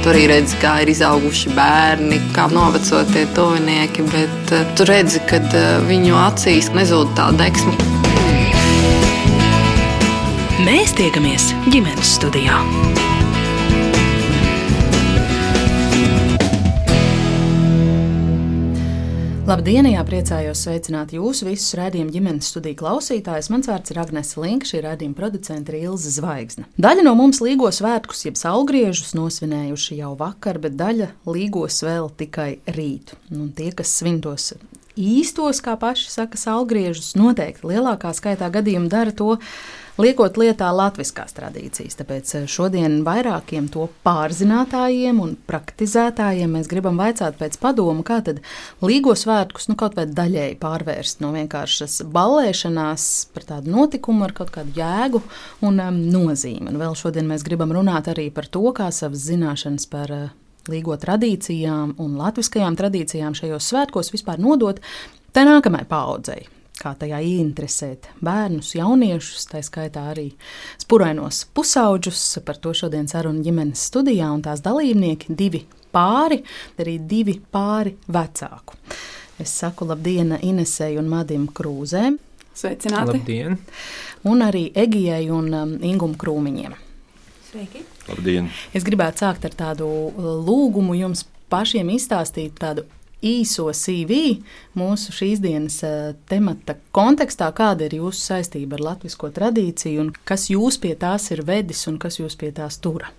Tu arī redzi, kā ir izauguši bērni, kā novecotie tuvinieki, bet uh, tu redzi, ka uh, viņu acīs nezūd tā deksme. Mēs tiekamies ģimenes studijā. Labdien, jā, priecājos sveicināt jūs visus redzējumu ģimenes studiju klausītājus. Mans vārds ir Agnese Linka, šī redzējuma producente ir Ilza Zvaigzne. Daļa no mums līgo svētkus, jeb saulgriežus nosvinējuši jau vakar, bet daļa līgos vēl tikai rīt. Un tie, kas svintos īstos, kā paši saka, saulgriežus, noteikti lielākā skaitā gadījumu dara to liekot lietā latviskās tradīcijas. Tāpēc eh, šodien vairākiem to pārzinātājiem un praktizētājiem mēs gribam vaicāt pēc padomu, kā tad līgo svētkus nu, kaut vai daļēji pārvērst no vienkāršas ballēšanās par tādu notikumu ar kaut kādu jēgu un um, nozīmi. Un vēl šodien mēs gribam runāt arī par to, kā savas zināšanas par uh, līgo tradīcijām un latviskajām tradīcijām šajos svētkos vispār nodot tai nākamajai paudzei kā tajā ieinteresēt bērnus, jauniešus, tā skaitā arī spurainos pusauģus. Par to šodien saruna ģimenes studijā un tās dalībnieki divi pāri, arī divi pāri vecāku. Es saku labdien Inesei un Madim Krūzēm. Sveicināti! Labdien! Un arī Egijai un um, Ingum Krūmiņiem. Sveiki! Labdien! Es gribētu sākt ar tādu uh, lūgumu jums pašiem izstāstīt tādu īso CV mūsu šīs dienas uh, temata kontekstā, kāda ir jūsu saistība ar latviešu tradīciju un kas jūs pie tās ir vedis un kas jūs pie tās tura.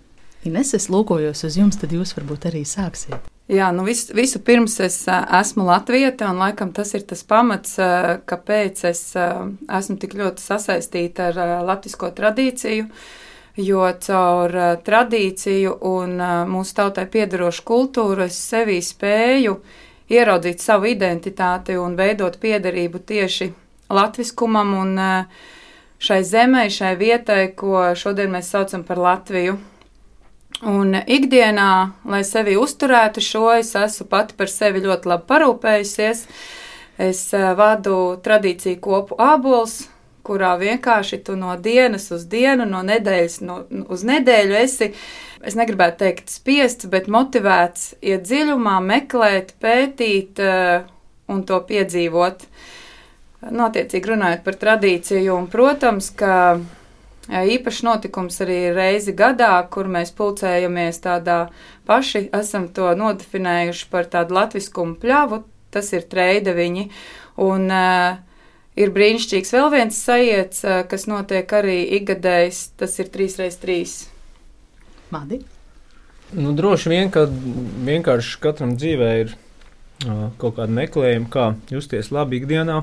Ines, es lūkojos uz jums, tad jūs varbūt arī sāksiet. Jā, nu vis, visu pirms es uh, esmu latvieta, un laikam tas ir tas pamats, uh, kāpēc es esmu tik ļoti sasaistīta ar latviešu tradīciju. Jo caur uh, tradīciju un uh, mūsu tautai piedarošu kultūru es sevī spēju ieraudzīt savu identitāti un veidot piederību tieši latviskumam un eh, šai zemē, šai vietai, ko šodien mēs saucam par Latviju. Un ikdienā, lai sevi uzturētu šo, es esmu pati par sevi ļoti labi parūpējusies. Es eh, vadu tradīciju kopu ābols, kurā vienkārši tu no dienas uz dienu, no nedēļas no, uz nedēļu esi es negribētu teikt spiests, bet motivēts iet dziļumā, meklēt, pētīt uh, un to piedzīvot. Notiecīgi nu, runājot par tradīciju, un, protams, ka eh, īpašs notikums arī reizi gadā, kur mēs pulcējamies tādā paši, esam to nodefinējuši par tādu latviskumu pļavu, tas ir treideviņi, un uh, ir brīnišķīgs vēl viens sajiets, uh, kas notiek arī ikgadējs, tas ir 3x3 Madi? Nu, droši vien, ka vienkārši katram dzīvē ir uh, kaut kāda meklējuma, kā justies labi ikdienā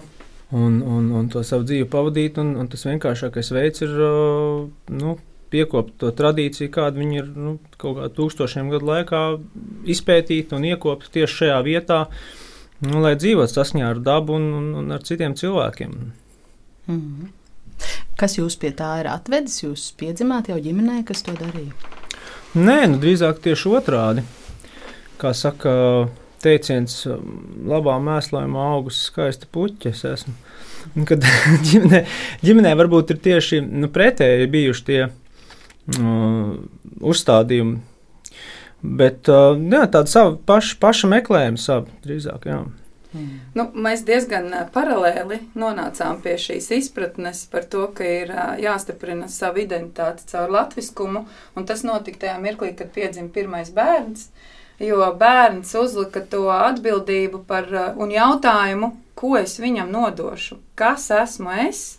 un, un, un to savu dzīvi pavadīt. Un, un tas vienkāršākais veids ir uh, nu, piekopt to tradīciju, kāda viņi ir nu, kaut kā tūkstošiem gadu laikā izpētīta un iekopta tieši šajā vietā, nu, lai dzīvotu saskaņā ar dabu un, un, un ar citiem cilvēkiem. Mm -hmm. Kas jūs pie tā ir atvedis? Jūs piedzimāt jau ģimenē, kas to darīja? Nē, nu, drīzāk tieši otrādi. Kā saka teiciens, labā mēslojumā augus skaista puķa. Es esmu. Kad ģimenē, ģimenē varbūt ir tieši nu, pretēji bijuši tie uh, uzstādījumi. Bet uh, jā, tāda sava paša, paša meklējuma, sava drīzāk. Jā. Mm. Nu, mēs diezgan paralēli nonācām pie šīs izpratnes par to, ka ir jāstiprina savu identitāti caur latviskumu, un tas notika tajā mirklī, kad piedzima pirmais bērns, jo bērns uzlika to atbildību par un jautājumu, ko es viņam nodošu, kas esmu es,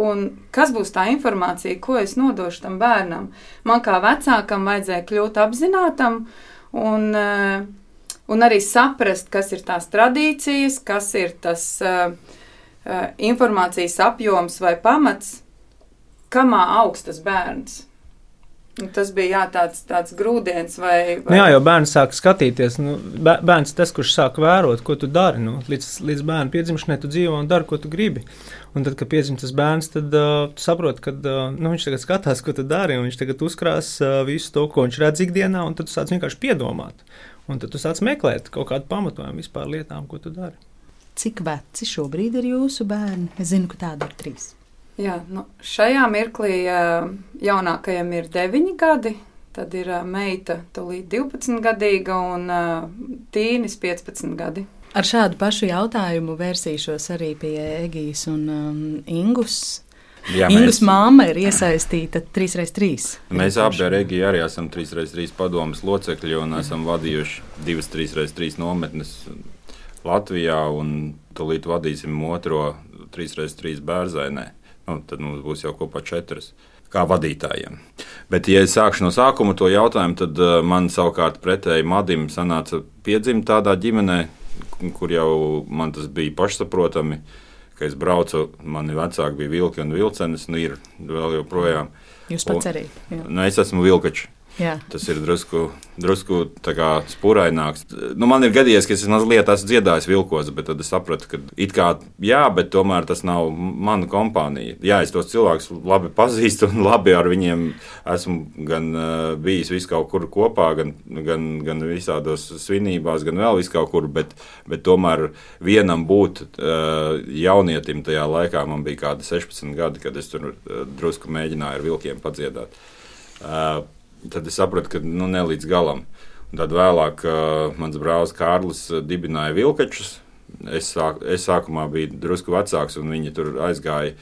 un kas būs tā informācija, ko es nodošu tam bērnam. Man kā vecākam vajadzēja kļūt apzinātam, un uh, un arī saprast, kas ir tās tradīcijas, kas ir tas uh, informācijas apjoms vai pamats, kamā augstas bērns. Un tas bija jā, tāds, tāds grūdienis, vai, vai. Nu jā, jau bērns sāk skatīties. Nu, bērns tas, kurš sāk vērot, ko tu dari. Nu, līdz, līdz bērna piedzimšanai tu dzīvo un dari, ko tu gribi. Un tad, kad piedzimst tas bērns, tad uh, tu saproti, ka uh, nu, viņš tagad skatās, ko tu dari. Viņš tagad uzkrās uh, visu to, ko viņš redz ikdienā, un tad tu sāc vienkārši piedomāt. Un tad tu sāc meklēt kaut kādu pamatojumu vispār lietām, ko tu dari. Cik veci šobrīd ir jūsu bērni? Es zinu, ka tādi ir trīs. Jā, nu, šajā mirklī jaunākajam ir deviņi gadi, Tad ir meita, tūlīt 12 gadīga, un tīnis 15 gadi. Ar šādu pašu jautājumu vērsīšos arī pie Egijas un um, Ingus. Jā, Ingus mēs, māma ir iesaistīta 3x3. Mēs abi ar Egiju arī esam 3x3 padomas locekļi un esam vadījuši divas 3x3 nometnes Latvijā un tūlīt vadīsim otro 3x3 bērzainē. Nu, tad mums būs jau kopā četras. Kā vadītājiem. Bet, ja es sākšu no sākuma to jautājumu, tad uh, man savukārt pretēji Madim sanāca piedzimt tādā ģimenē, kur jau man tas bija pašsaprotami, ka es braucu, mani vecāki bija vilki un vilcenis, nu ir vēl joprojām. Jūs pats arī? Jā. Nu, es esmu vilkačs. Jā. Tas ir drusku, drusku spūraināks. Nu, man ir gadījies, ka es mazliet esmu dziedājis vilkos, bet tad es sapratu, ka it kā jā, bet tomēr tas nav mana kompānija. Jā, es tos cilvēkus labi pazīstu un labi ar viņiem esmu gan uh, bijis vis kaut kur kopā, gan, gan, gan visādos svinībās, gan vēl vis kaut kur, bet, bet tomēr vienam būt uh, jaunietim tajā laikā man bija kādi 16 gadi, kad es tur uh, drusku mēģināju ar vilkiem padziedāt. Uh, tad es sapratu, ka nu, ne līdz galam. Un tad vēlāk uh, mans brālis Kārlis uh, dibināja vilkačus. Es, sāk, es sākumā biju drusku vecāks, un viņi tur aizgāja.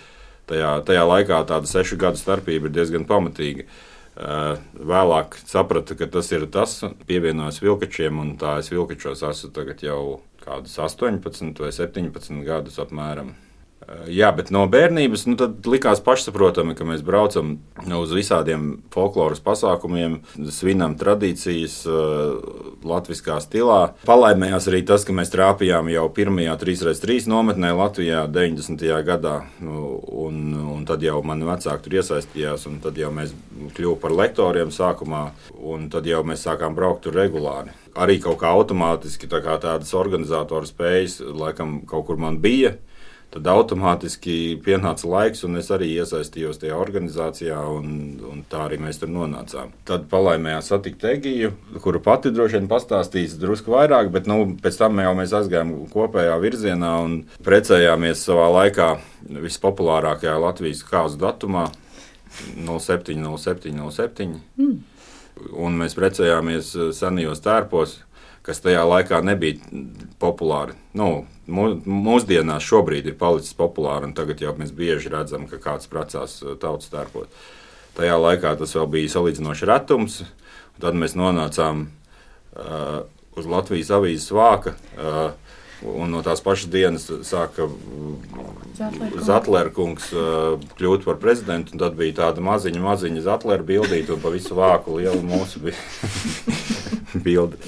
Tajā, tajā laikā tāda sešu gadu starpība ir diezgan pamatīga. Uh, vēlāk sapratu, ka tas ir tas, pievienojos vilkačiem, un tā es vilkačos esmu jau kādus 18 vai 17 gadus apmēram. Jā, bet no bērnības nu, likās pašsaprotami, ka mēs braucam uz visādiem folkloras pasākumiem, svinam tradīcijas, latviskā stilā. Palaimējās arī tas, ka mēs trāpījām jau pirmajā 3x3 nometnē Latvijā 90. gadā. Nu, un, un tad jau mani vecāki tur iesaistījās, un tad jau mēs kļuvām par lektoriem sākumā, un tad jau mēs sākām braukt tur regulāri. Arī kaut kā automātiski tā kā tādas organizatoru spējas, laikam, kaut kur man bija tad automātiski pienāca laiks, un es arī iesaistījos tajā organizācijā, un, un tā arī mēs tur nonācām. Tad palaimējā satikt Egiju, kuru pati droši vien pastāstīs drusku vairāk, bet nu, pēc tam jau mēs aizgājām kopējā virzienā un precējāmies savā laikā vispopulārākajā Latvijas kāzu datumā 07, 07, 07. Mm. Un mēs precējāmies senajos tērpos, kas tajā laikā nebija populāri. Nu, mūsdienās šobrīd ir palicis populāri, un tagad jau mēs bieži redzam, ka kāds precās uh, tautas tērpos. Tajā laikā tas vēl bija salīdzinoši retums, un tad mēs nonācām uh, uz Latvijas avīzes vāka. Uh, Un no tās pašas dienas sāka Zetlera kungs uh, kļūt par prezidentu. Tad bija tāda maziņa, maziņa Zetlera bildīte, un pa visu vāku liela mūsu bija bildi.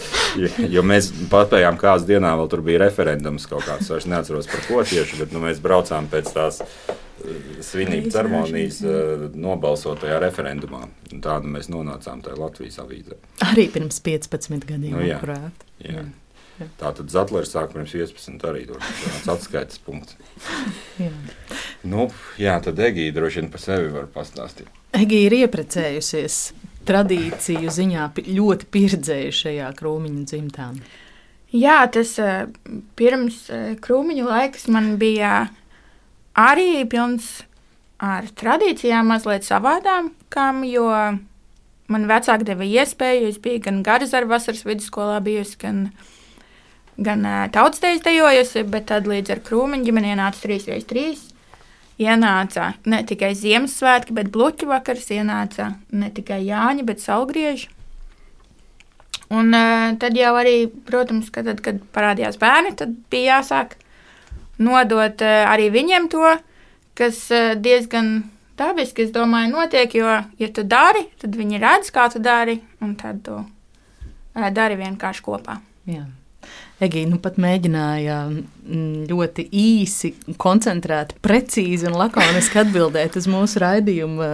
Jo, mēs patējām, kādas dienā vēl tur bija referendums kaut kāds. Es neatceros par ko tieši, bet nu, mēs braucām pēc tās eh, svinību ceremonijas uh, nobalsotajā referendumā. Tādu mēs nonācām tajā Latvijas avīzē. Arī pirms 15 gadiem. Nu, jā, jā. Jā. Tā tad Zetlers sāk pirms 15 arī tur tāds atskaites punkts. jā. Nu, jā, tad Egīda droši vien par sevi var pastāstīt. Egīda ir ieprecējusies tradīciju ziņā ļoti pieredzējušajā krūmiņu dzimtā? Jā, tas eh, pirms eh, krūmiņu laiks man bija arī pilns ar tradīcijām, mazliet savādākām, jo man vecāki deva iespēju. Es biju gan Garzara vasaras vidusskolā bijusi, gan, gan eh, tautstejas dejojusi, bet tad līdz ar krūmiņu ģimenei nāca 3x3 ienāca ne tikai Ziemassvētki, bet Bluķu vakars, ienāca ne tikai Jāņa, bet Salgrieži. Un uh, tad jau arī, protams, ka tad, kad parādījās bērni, tad bija jāsāk nodot uh, arī viņiem to, kas uh, diezgan dabiski, es domāju, notiek, jo, ja tu dari, tad viņi redz, kā tu dari, un tad tu uh, dari vienkārši kopā. Jā. Egīna nu pat mēģināja mm, ļoti īsi, koncentrēti, precīzi un lakoniski atbildēt uz mūsu raidījuma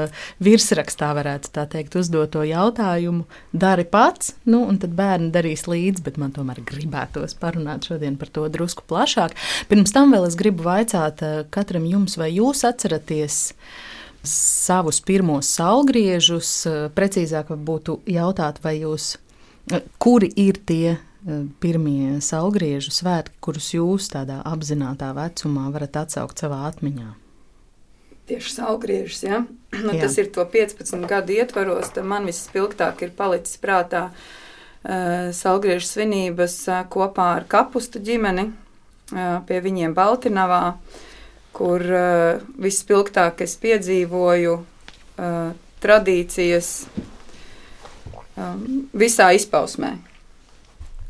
virsrakstā, varētu tā teikt, uzdoto jautājumu. Dari pats, nu, un tad bērni darīs līdzi, bet man tomēr gribētos parunāt šodien par to drusku plašāk. Pirms tam vēl es gribu vaicāt eh, katram jums, vai jūs atceraties savus pirmos saulgriežus, eh, precīzāk būtu jautāt, vai jūs, eh, kuri ir tie pirmie saulgriežu svētki, kurus jūs tādā apzināta vecumā varat atsaukt savā atmiņā? tieši saulgriežus. Ja? Nu, tas ir to 15 gadu ietvaros, tad man vispilgtāk ir palicis prātā uh, saulgriežu svinības uh, kopā ar kapustu ģimeni uh, pie viņiem Baltinavā, kur uh, vispilgtāk es piedzīvoju uh, tradīcijas um, visā izpausmē.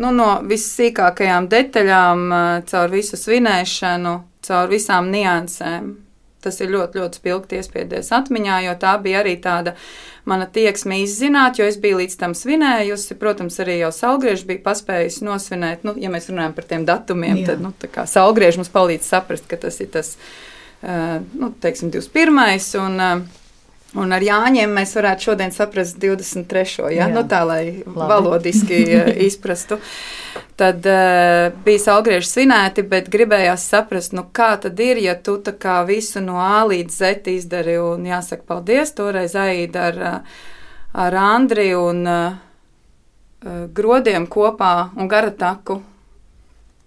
Nu, no vissīkākajām detaļām, uh, caur visu svinēšanu, caur visām niansēm tas ir ļoti, ļoti spilgti iespēdies atmiņā, jo tā bija arī tāda mana tieksme izzināt, jo es biju līdz tam svinējusi. Protams, arī jau saulgriežs bija paspējis nosvinēt, nu, ja mēs runājam par tiem datumiem, Jā. tad, nu, tā kā saulgriežs mums palīdz saprast, ka tas ir tas, uh, nu, teiksim, 21. un uh, Un ar Jāņiem mēs varētu šodien saprast 23. Ja? Jā. Nu, tā, lai Labi. valodiski izprastu. Tad uh, bija salgrieži svinēti, bet gribējās saprast, nu, kā tad ir, ja tu visu no A līdz Z izdari. Un jāsaka, paldies toreiz Aida ar, ar Andriju un uh, Grodiem kopā un Garataku.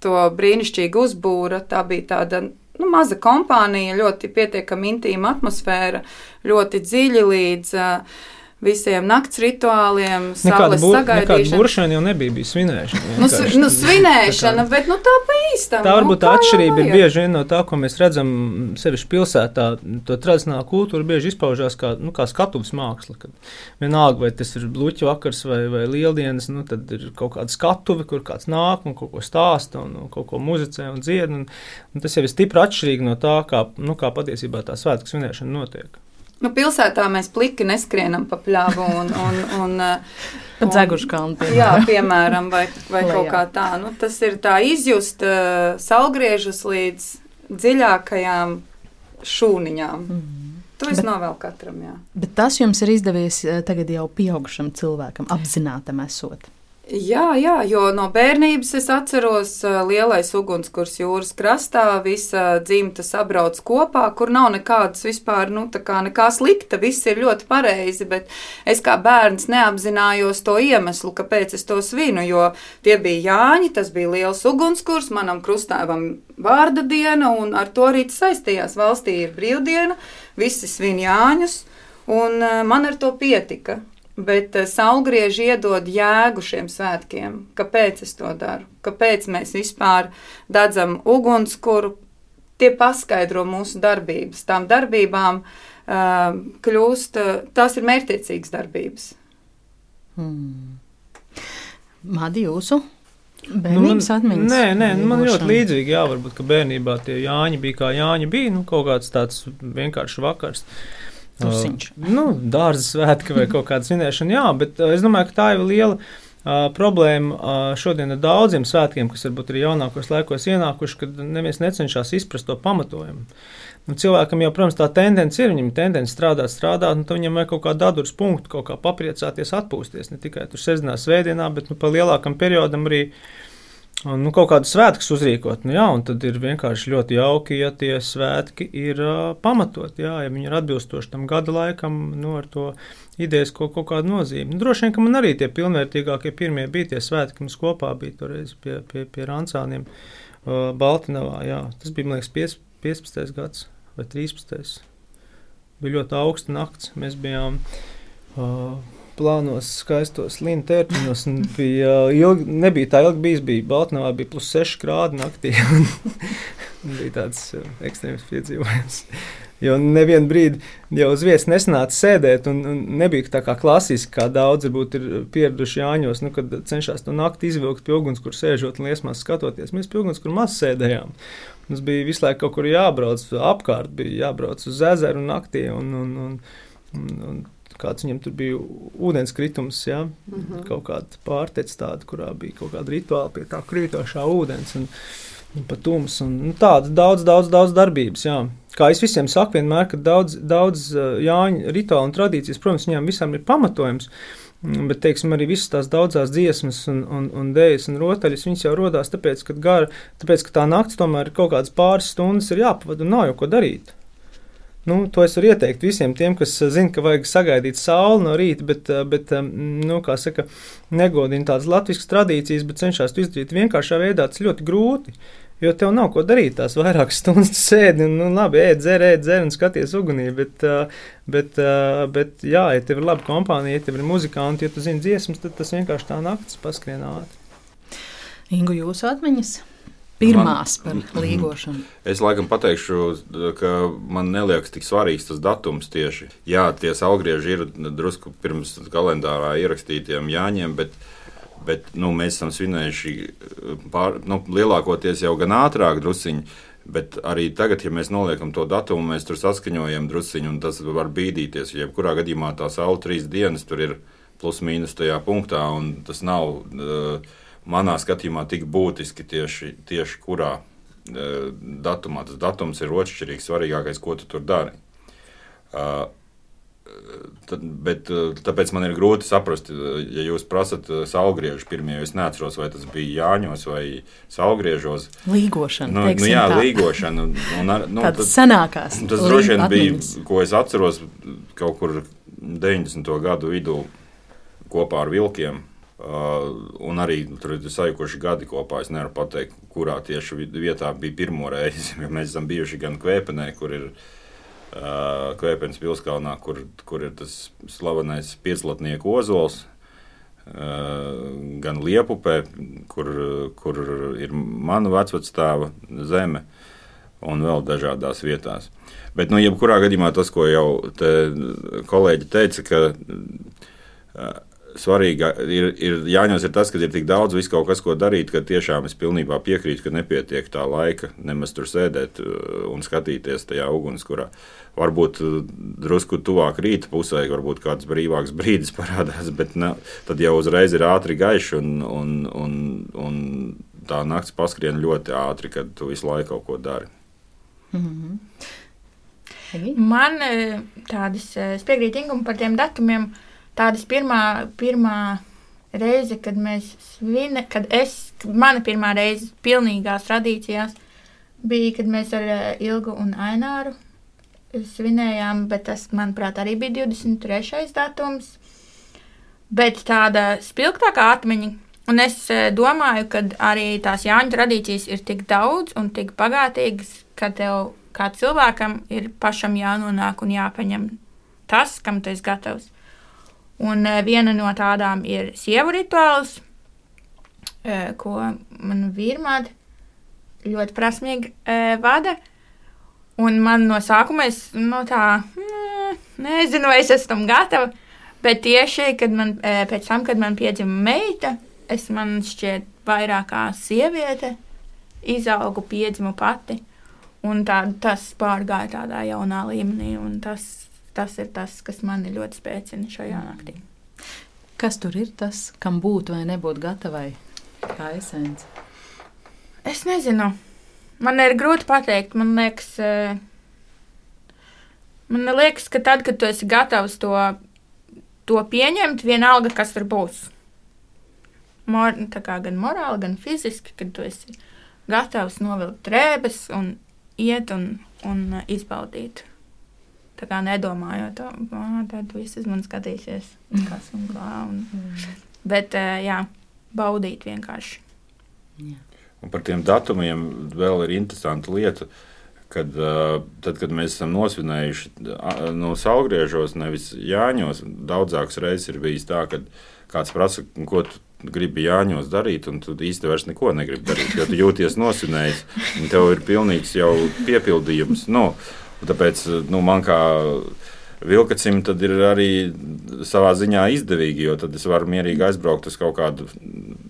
To brīnišķīgi uzbūra. Tā bija tāda nu, maza kompānija, ļoti pietiekami intīma atmosfēra, ļoti dziļi līdz uh, visiem nakts rituāliem, saules sagaidīšana. Buršana jau nebija, bija svinēšana. Nu, nu, svinēšana, kā, bet nu, tā pa īstam. Tā varbūt nu, tā atšķirība ir bieži vien no tā, ko mēs redzam sevišķi pilsētā. To tradicionālā kultūra bieži izpaužās kā, nu, kā skatuves māksla. Kad vienalga, vai tas ir bluķu vakars vai, vai lieldienas, nu, tad ir kaut kāda skatuve, kur kāds nāk un kaut ko stāsta un, un kaut ko muzicē un dzied. Un, un tas jau ir stipri atšķirīgi no tā, kā, nu, kā patiesībā tā svētku svinēšana notiek. Nu, pilsētā mēs pliki neskrienam pa pļāvu un, un, un, un dzeguškalnu. Jā, piemēram, vai, vai kaut kā tā. Nu, tas ir tā izjust uh, salgriežus līdz dziļākajām šūniņām. Mm. To es novēlu katram. Jā. Bet tas jums ir izdevies tagad jau pieaugušam cilvēkam, apzinātam esot. Jā, jā, jo no bērnības es atceros lielais ugunskurs jūras krastā, visa dzimta sabrauc kopā, kur nav nekādas vispār, nu, tā kā nekā slikta, viss ir ļoti pareizi, bet es kā bērns neapzinājos to iemeslu, kāpēc es to svinu, jo tie bija Jāņi, tas bija liels ugunskurs, manam krustēvam vārda diena, un ar to arī saistījās. Valstī ir brīvdiena, visi svin Jāņus, un man ar to pietika bet uh, saulgrieži iedod jēgu šiem svētkiem. Kāpēc es to daru? Kāpēc mēs vispār dedzam ugunskura? Tie paskaidro mūsu darbības. Tām darbībām uh, kļūst, uh, tās ir mērķtiecīgas darbības. Hmm. Madi jūsu? Bērnības nu, atmiņas. Nē, nē nu, man ļoti līdzīgi. Jā, varbūt bērnībā tie Jāņi bija kā Jāņi bija. Nu, kaut kāds tāds vienkāršs vakars. Uh, Tusiņš. Uh, nu, dārza svētki vai kaut kāda svinēšana, jā, bet uh, es domāju, ka tā ir liela uh, problēma uh, šodien ar daudziem svētkiem, kas varbūt ir jaunākos laikos ienākuši, kad neviens necenšas izprast to pamatojumu. Nu, cilvēkam jau, protams, tā tendence ir, viņam ir tendence strādāt, strādāt, un viņam vajag kaut kādu dadurus punktu, kaut kā papriecāties, atpūsties. Ne tikai tur sestdienā, svētdienā, bet nu, pa lielākam periodam arī uh, Un, nu, kaut kādas svētkus uzrīkot, nu, jā, un tad ir vienkārši ļoti jauki, ja tie svētki ir uh, pamatoti, jā, ja viņi ir atbilstoši tam gada laikam, nu, ar to idejas kaut, kaut kādu nozīmi. Nu, droši vien, ka man arī tie pilnvērtīgākie pirmie bija tie svētki, kas kopā bija toreiz pie, pie, pie Rancāniem uh, Baltinavā, jā, tas bija, man liekas, 15. gads vai 13. Bija ļoti augsta nakts, mēs bijām uh, plānos, skaistos līniju tērpiņos. Bija ilgi, nebija tā ilgi bijis, bija Baltnavā, bija plus 6 grādi naktī. bija tāds uh, ekstrēms piedzīvojums. Jo nevienu brīdi jau uz vietas nesnāca sēdēt, un, un nebija tā kā klasiski, kā daudz varbūt ir pieraduši Jāņos, nu, kad cenšas to nakti izvilkt pie uguns, kur sēžot un liesmās skatoties. Mēs pie uguns, kur maz sēdējām. Mums bija visu laiku kaut kur jābrauc apkārt, bija jābrauc uz ezeru naktī. Un, un, un, un, un kāds viņam tur bija ūdenskritums, ja? mm -hmm. kaut kāda pārtece tāda, kurā bija kaut kāda rituāla pie tā krītošā ūdens. Un, un pat tums, un nu, tāda daudz, daudz, daudz darbības. Jā. Kā es visiem saku, vienmēr, ka daudz, daudz jāņu rituālu un tradīcijas, protams, viņām visām ir pamatojums. Mm, bet, teiksim, arī visas tās daudzās dziesmas, un, un, un dēļas un rotaļas, viņas jau radās tāpēc, ka, gara, tāpēc, ka tā naktis tomēr ir kaut kādas pāris stundas, ir jāpavada un nav jau ko darīt. Nu, to es varu ieteikt visiem tiem, kas eh, zina, ka vajag sagaidīt sauli no rīta, bet, eh, bet eh, nu, saka, negodina tādas latviešu tradīcijas, bet cenšas to izdarīt vienkāršā veidā. Tas ļoti grūti. Jo tev nav ko darīt, tās vairākas stundas sēdi un, nu, labi, ēd, dzer, ēd, dzer un skaties ugunī. Bet, bet, bet, jā, ja tev ir laba kompānija, ja tev ir muzikanti, ja tu zini dziesmas, tad tas vienkārši tā naktis paskrien ātri. Ingu, jūsu atmiņas? Pirmās man, par līgošanu. Es laikam pateikšu, ka man neliekas tik svarīgs tas datums tieši. Jā, tie salgrieži ir drusku pirms kalendārā ierakstītiem jāņem, bet Bet nu, mēs esam svinējuši eh, pār, nu, lielākoties jau gan ātrāk, drusciņi. Bet arī tagad, ja mēs noliekam to datumu, mēs tur saskaņojam drusciņu, un tas var bīdīties. Jebkurā gadījumā tā saule trīs dienas tur ir plus mīnus tajā punktā, un tas nav uh, manā skatījumā tik būtiski tieši, tieši kurā uh, datumā. Tas datums ir otršķirīgs, svarīgākais, ko tu tur dari. Uh, Tad, bet, eh, tāpēc man ir grūti saprast, ja jūs prasat saulgriežu pirmie, jo es neatceros, vai tas bija Jāņos vai Saulgriežos. Līgošana. Nu, nu, jā, tā. līgošana. Un, nu, tad, senākās. Tas droši vien bija, ko es atceros kaut kur 90. gadu vidū kopā ar vilkiem. Uh, un arī tur ir sajukuši gadi kopā. Es nevaru pateikt, kurā tieši vietā bija pirmo reizi. Mēs esam bijuši gan Kvēpenē, kur ir ielikās Kvēpens pilskalnā, kur, kur ir tas slavenais pieclatnieku ozols, gan Liepupē, kur, kur ir mana vecvectēva zeme, un vēl dažādās vietās. Bet, nu, jebkurā gadījumā tas, ko jau te kolēģi teica, ka svarīgi ir, ir jāņem ir tas, ka ir tik daudz visu kaut kas, ko darīt, ka tiešām es pilnībā piekrītu, ka nepietiek tā laika nemaz tur sēdēt un skatīties tajā ugunskurā. Varbūt drusku tuvāk rīta pusē, varbūt kāds brīvāks brīdis parādās, bet ne, tad jau uzreiz ir ātri gaišs un, un, un, un tā naktis paskrien ļoti ātri, kad tu visu laiku kaut ko dari. Mm -hmm. Man tādas, es piekrītu Ingūram par tiem datumiem. Uh, tādas pirmā, pirmā reize, kad mēs svinējām, kad es, mana pirmā reize pilnīgās tradīcijās bija, kad mēs ar eh, Ilgu un Aināru svinējām, bet tas, manuprāt, arī bija 23. datums. Bet tāda spilgtākā atmiņa, un es eh, domāju, ka arī tās Jāņa tradīcijas ir tik daudz un tik bagātīgas, ka tev kā cilvēkam ir pašam jānonāk un jāpaņem tas, kam tu esi gatavs. Un eh, viena no tādām ir sievu rituāls, eh, ko man vīrmāte ļoti prasmīgi eh, vada. Un man no sākuma es no tā mm, nezinu, vai es esmu tam gatava. Bet tieši kad man, pēc tam, kad man piedzima meita, es man šķiet vairāk kā sieviete, izaugu, piedzimu pati. Un tā, tas pārgāja tādā jaunā līmenī, un tas tas ir tas, kas mani ļoti spēcina šajā naktī. Kas tur ir tas, kam būt vai nebūt gatavai? Kā esence? Es nezinu. Man ir grūti pateikt. Man liekas, eh, man liekas ka tad, kad tu esi gatavs to, to pieņemt, vienalga, kas tur būs. Mor, gan morāli, gan fiziski, kad tu esi gatavs novilkt drēbes un iet un, un izbaudīt. Tā kā nedomājot, tad viss uz mani skatīsies, kas un kā. Un, mm. bet, jā, baudīt vienkārši. Jā. Un par tiem datumiem vēl ir interesanta lieta. Kad, tad, kad mēs esam nosvinējuši no saulgriežos, nevis Jāņos, daudzākas reizes ir bijis tā, ka kāds prasa, ko tu gribi Jāņos darīt, un tu īsti vairs neko negribi darīt, jo tu jūties nosvinējis, un tev ir pilnīgs jau piepildījums. Nu, no, Tāpēc nu, man kā vilkacim ir arī savā ziņā izdevīgi, jo tad es varu mierīgi aizbraukt uz kaut kādu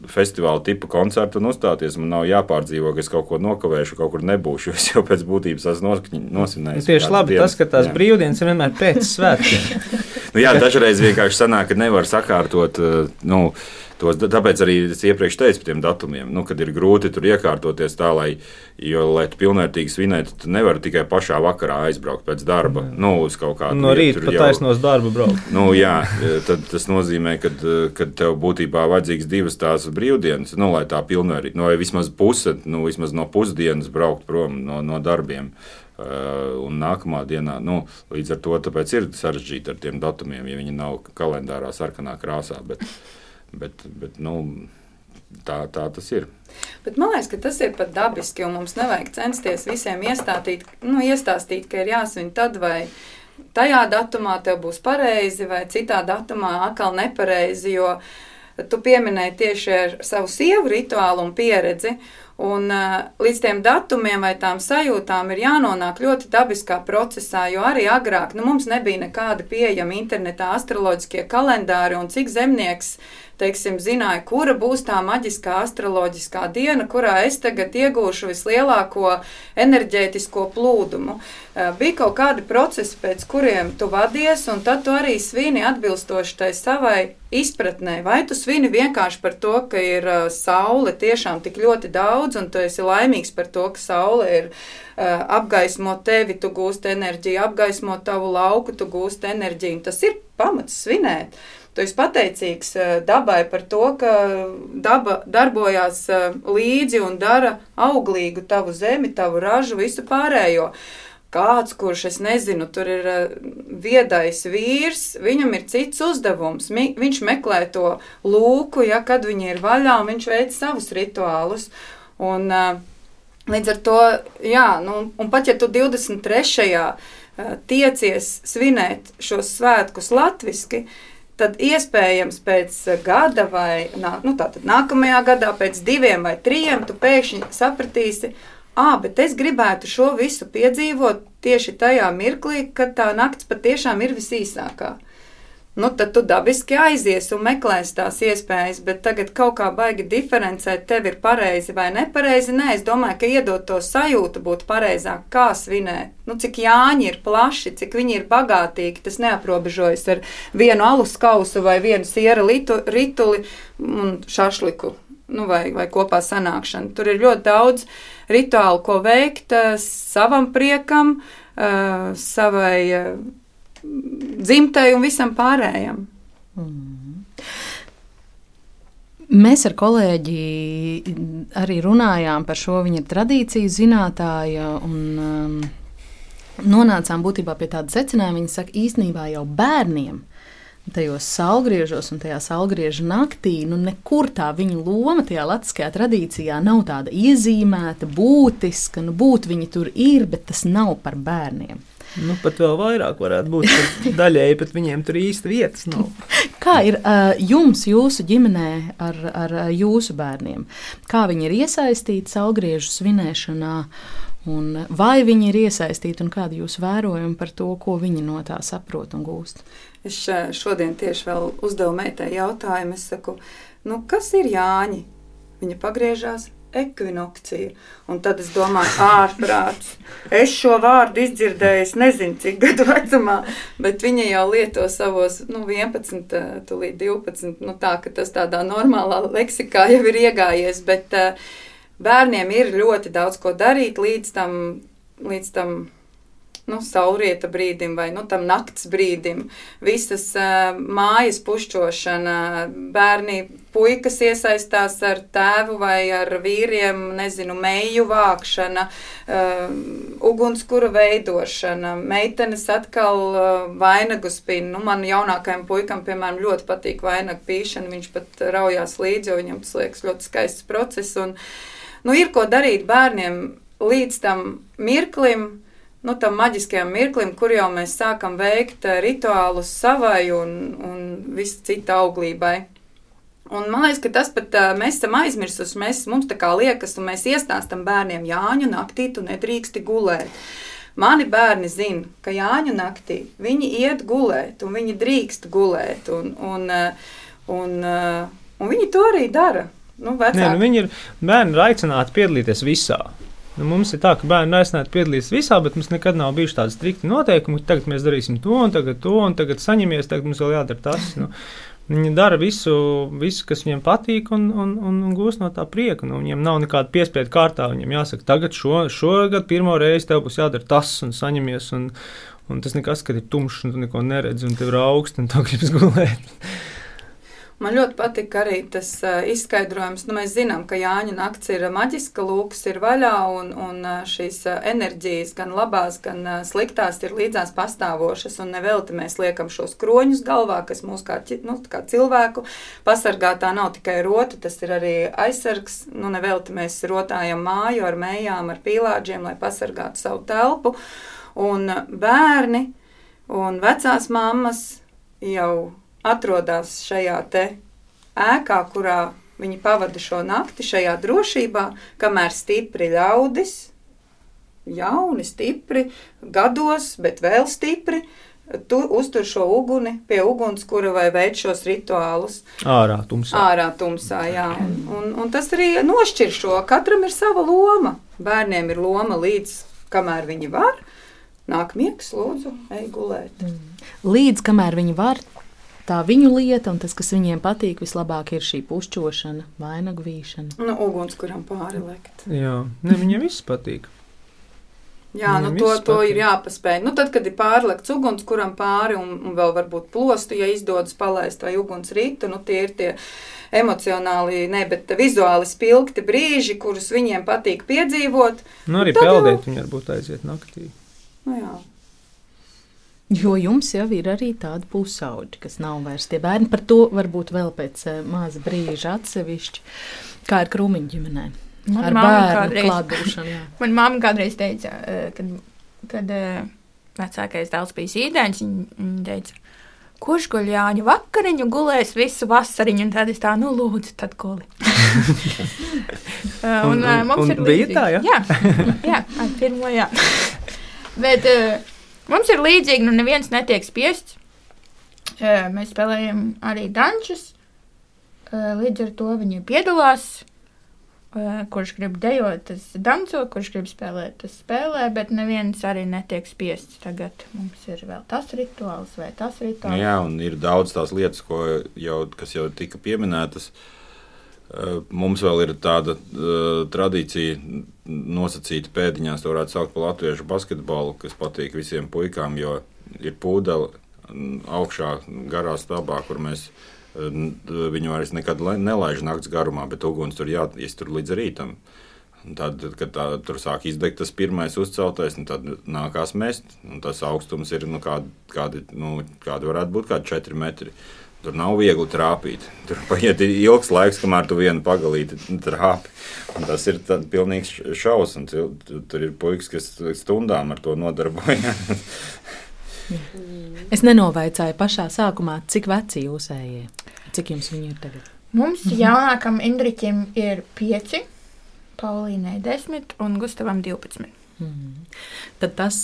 festivāla tipu koncertu un uzstāties. Man nav jāpārdzīvo, ka es kaut ko nokavēšu, kaut kur nebūšu. Es jau pēc būtības esmu nosinājis. Tieši labi dienas. tas, ka tās jā. brīvdienas ir vienmēr pēc svētkiem. nu, jā, dažreiz vienkārši sanāk, ka nevar sakārtot. Nu, Tos, tāpēc arī es iepriekš teicu par tiem datumiem, nu, kad ir grūti tur iekārtoties tā, lai, jo, lai tu pilnvērtīgi svinētu, tu nevari tikai pašā vakarā aizbraukt pēc darba. Mm. Nu, uz kaut kādu no rīta pat taisnos darba braukt. Nu, jā, tad tas nozīmē, ka tev būtībā vajadzīgs divas tās brīvdienas, nu, lai tā pilnvērtīgi, nu, vai vismaz puse, nu, vismaz no pusdienas braukt prom no, no darbiem. Uh, un nākamā dienā, nu, līdz ar to ir sarežģīti ar tiem datumiem, ja viņi nav kalendārā sarkanā krāsā. Bet, Bet, bet nu, tā, tā tas ir. Bet man liekas, ka tas ir pat dabiski, un mums nevajag censties visiem iestāstīt, nu, iestāstīt ka ir jāsvin tad vai tajā datumā tev būs pareizi, vai citā datumā atkal nepareizi. Jo tu pieminēji tieši ar savu sievu rituālu un pieredzi. Un, uh, līdz tiem datumiem vai tām sajūtām ir jānonāk ļoti dabiskā procesā, jo arī agrāk nu, mums nebija nekāda pieejama internetā astroloģiskie kalendāri un cik zemnieks teiksim, zināja, kura būs tā maģiskā astroloģiskā diena, kurā es tagad iegūšu vislielāko enerģētisko plūdumu. Bija kaut kādi procesi, pēc kuriem tu vadies, un tad tu arī svini atbilstoši tai savai izpratnē. Vai tu svini vienkārši par to, ka ir saule tiešām tik ļoti daudz, un tu esi laimīgs par to, ka saule ir apgaismo tevi, tu gūsti enerģiju, apgaismo tavu lauku, tu gūsti enerģiju. Tas ir pamats svinēt. Uh, Tu esi pateicīgs eh, dabai par to, ka daba darbojās eh, līdzi un dara auglīgu tavu zemi, tavu ražu, visu pārējo. Kāds, kurš, es nezinu, tur ir eh, viedais vīrs, viņam ir cits uzdevums. Viņš meklē to lūku, ja kad viņi ir vaļā, un viņš veic savus rituālus. Un, līdz ar to, jā, nu, un pat ja tu 23. tiecies svinēt šos svētkus latviski, tad iespējams pēc gada vai nu, nākamajā gadā, pēc diviem vai trim, tu pēkšņi sapratīsi, ah, bet es gribētu šo visu piedzīvot tieši tajā mirklī, kad tā naktis patiešām ir visīsākā nu, tad tu dabiski aizies un meklēsi tās iespējas, bet tagad kaut kā baigi diferencēt, tev ir pareizi vai nepareizi. Nē, es domāju, ka iedot to sajūtu būtu pareizāk, kā svinēt. Nu, cik jāņi ir plaši, cik viņi ir bagātīgi, tas neaprobežojas ar vienu alus kausu vai vienu siera litu, rituli un šašliku. Nu, vai, vai kopā sanākšana. Tur ir ļoti daudz rituālu, ko veikt uh, savam priekam, uh, savai uh, dzimtai un visam pārējam. Mm. Mēs ar kolēģi arī runājām par šo. Viņa ir tradīciju zinātāja un um, nonācām būtībā pie tāda secinājuma. Viņa saka, īstenībā jau bērniem tajos salgriežos un tajā salgrieža naktī, nu nekur tā viņa loma tajā latviskajā tradīcijā nav tāda iezīmēta, būtiska. Nu, būt viņi tur ir, bet tas nav par bērniem. Nu, pat vēl vairāk varētu būt. Daļēji pat viņiem tur īsti vietas nav. Kā ir uh, jums, jūsu ģimenē, ar, ar jūsu bērniem? Kā viņi ir iesaistīti saulgriežu svinēšanā? Un vai viņi ir iesaistīti un kādi ir jūsu vērojumi par to, ko viņi no tā saprot un gūst? Es šodien tieši vēl uzdevu meitai jautājumu. Es saku, nu, kas ir Jāņi? Viņa pagriežās, ekvinokcija. Un tad es domāju, ārprāts. Es šo vārdu izdzirdēju, es nezinu, cik gadu vecumā, bet viņa jau lieto savos nu, 11, līdz 12. Nu, tā, tas tādā normālā leksikā jau ir iegājies. Bet uh, bērniem ir ļoti daudz ko darīt līdz tam. Līdz tam nu, saulrieta brīdim vai nu, tam nakts brīdim, visas uh, mājas pušķošana, bērni, puikas iesaistās ar tēvu vai ar vīriem, nezinu, meiju vākšana, uh, ugunskura veidošana, meitenes atkal uh, vainagu spina. Nu, man jaunākajam puikam, piemēram, ļoti patīk vainagu pīšana, viņš pat raujās līdzi, jo viņam tas liekas ļoti skaists process. Un, nu, ir ko darīt bērniem līdz tam mirklim, nu, tam maģiskajam mirklim, kur jau mēs sākam veikt eh, rituālus savai un, un visu citu auglībai. Un man liekas, ka tas pat eh, mēs esam aizmirsuši. Mēs, mums tā kā liekas, un mēs iestāstām bērniem, Jāņu naktī tu nedrīksti gulēt. Mani bērni zina, ka Jāņu naktī viņi iet gulēt, un viņi drīkst gulēt, un, un, eh, un, un viņi to arī dara. Nu, vecāki. Nē, nu viņi ir bērni ir aicināti piedalīties visā. Nu, mums ir tā, ka bērni aicināti piedalīties visā, bet mums nekad nav bijuši tādi strikti noteikumi. Tagad mēs darīsim to, un tagad to, un tagad saņemies, tagad mums vēl jādara tas. Nu, Viņi dara visu, visu, kas viņiem patīk, un, un, un, un gūs no tā prieka. Nu, viņiem nav nekāda piespiedu kārtā. Viņiem jāsaka, tagad šo, šogad pirmo reizi tev būs jādara tas, un saņemies. Un, un tas nekas, kad ir tumšs, un tu neko neredzi, un tev ir augsts, un tu gribas gulēt. Man ļoti patīk arī tas uh, izskaidrojums. Nu, mēs zinām, ka Jāņa naktis ir maģiska, lūks ir vaļā, un, un šīs enerģijas, gan labās, gan sliktās, ir līdzās pastāvošas. Un nevelti mēs liekam šos kroņus galvā, kas mūs kā, nu, kā cilvēku pasargā. Tā nav tikai rota, tas ir arī aizsargs. Nu, nevelti mēs rotājam māju ar mējām, ar pīlāģiem, lai pasargātu savu telpu. Un bērni un vecās mammas jau atrodas šajā ēkā, kurā viņi pavada šo nakti, šajā drošībā, kamēr stipri ļaudis, jauni, stipri, gados, bet vēl stipri. Tu uztur šo uguni pie ugunskura vai veic šos rituālus. Ārā tumsā. Ārā tumsā, jā. Un, un, un tas arī nošķir šo. Katram ir sava loma. Bērniem ir loma līdz kamēr viņi var. Nāk miegs, lūdzu, ej gulēt. Mm. Līdz kamēr viņi var, tā viņu lieta, un tas, kas viņiem patīk, vislabāk ir šī pušķošana, vainagu vīšana. Nu, uguns, kuram pāri lekt. Jā, ne, viņiem viss patīk. Jā, nu to, to ir jāpaspēj. Nu, tad, kad ir pārlekts uguns, kuram pāri un, un vēl varbūt plostu, ja izdodas palaist vai uguns rītu, nu tie ir tie emocionāli, ne, bet vizuāli spilgti brīži, kurus viņiem patīk piedzīvot. Nu, arī peldēt jau... viņi varbūt aiziet naktī. Nu, jā. Jo jums jau ir arī tādi pusauģi, kas nav vairs tie bērni. Par to varbūt vēl pēc uh, maza brīža atsevišķi, kā ir krūmiņa ģimenē. Man ar bērnu klātbūšanu. Man mamma kādreiz teica, uh, kad, kad uh, vecākais dēls bija zīdainis, viņa teica, kurš guļ Jāņa vakariņu, gulēs visu vasariņu, un tad es tā, nu lūdzu, tad guli. un, uh, mums un, ir līdzīgi. Tā, ja? Jā, jā, ar pirmo jā. Bet, uh, Mums ir līdzīgi, nu neviens netiek spiests. Mēs spēlējam arī dančus. Līdz ar to viņi piedalās. Kurš grib dejot, tas danco, kurš grib spēlēt, tas spēlē, bet neviens arī netiek spiests. Tagad mums ir vēl tas rituāls vai tas rituāls. Nu jā, un ir daudz tās lietas, jau, kas jau tika pieminētas. Mums vēl ir tāda uh, tradīcija, nosacīti pēdiņās, to varētu saukt par latviešu basketbolu, kas patīk visiem puikām, jo ir pūdeļi augšā garā stāvā, kur mēs viņu vairs nekad nelaiž naktas garumā, bet uguns tur jāiztur līdz rītam. Tad, kad tā, tur sāk izdegt tas pirmais uzceltais, tad nākās mest. Tas augstums ir nu, kādi, kādi, nu, kādi varētu būt kādi 4 metri. Tur nav viegli trāpīt. Tur paiet ilgs laiks, kamēr tu vienu pagalīti trāpi. Un tas ir pilnīgs šausmas. Tur ir puikas, kas stundām ar to nodarbojas. es nenovaicāju pašā sākumā, cik veci jūs ejat. Cik jums viņi ir tagad? Mums jaunākam Indriķim ir pieci, Paulīnai desmit un Gustavam divpadsmit. Mm. Tad tas,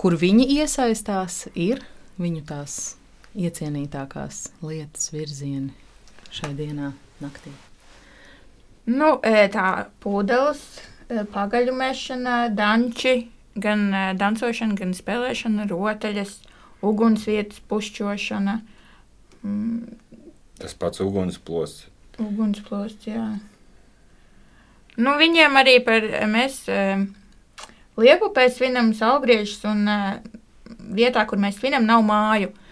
kur viņi iesaistās, ir viņu tās iecienītākās lietas, virzieni šai dienā, naktī? Nu, e, tā pūdeles, e, pagaļu mešana, danči, gan e, dancošana, gan spēlēšana, rotaļas, ugunsvietas pušķošana. Mm. Tas pats ugunsplosts. Ugunsplosts, jā. Nu, viņiem arī par mēs liepupē svinam salgriežus un vietā, kur mēs svinam, nav māju. Uh,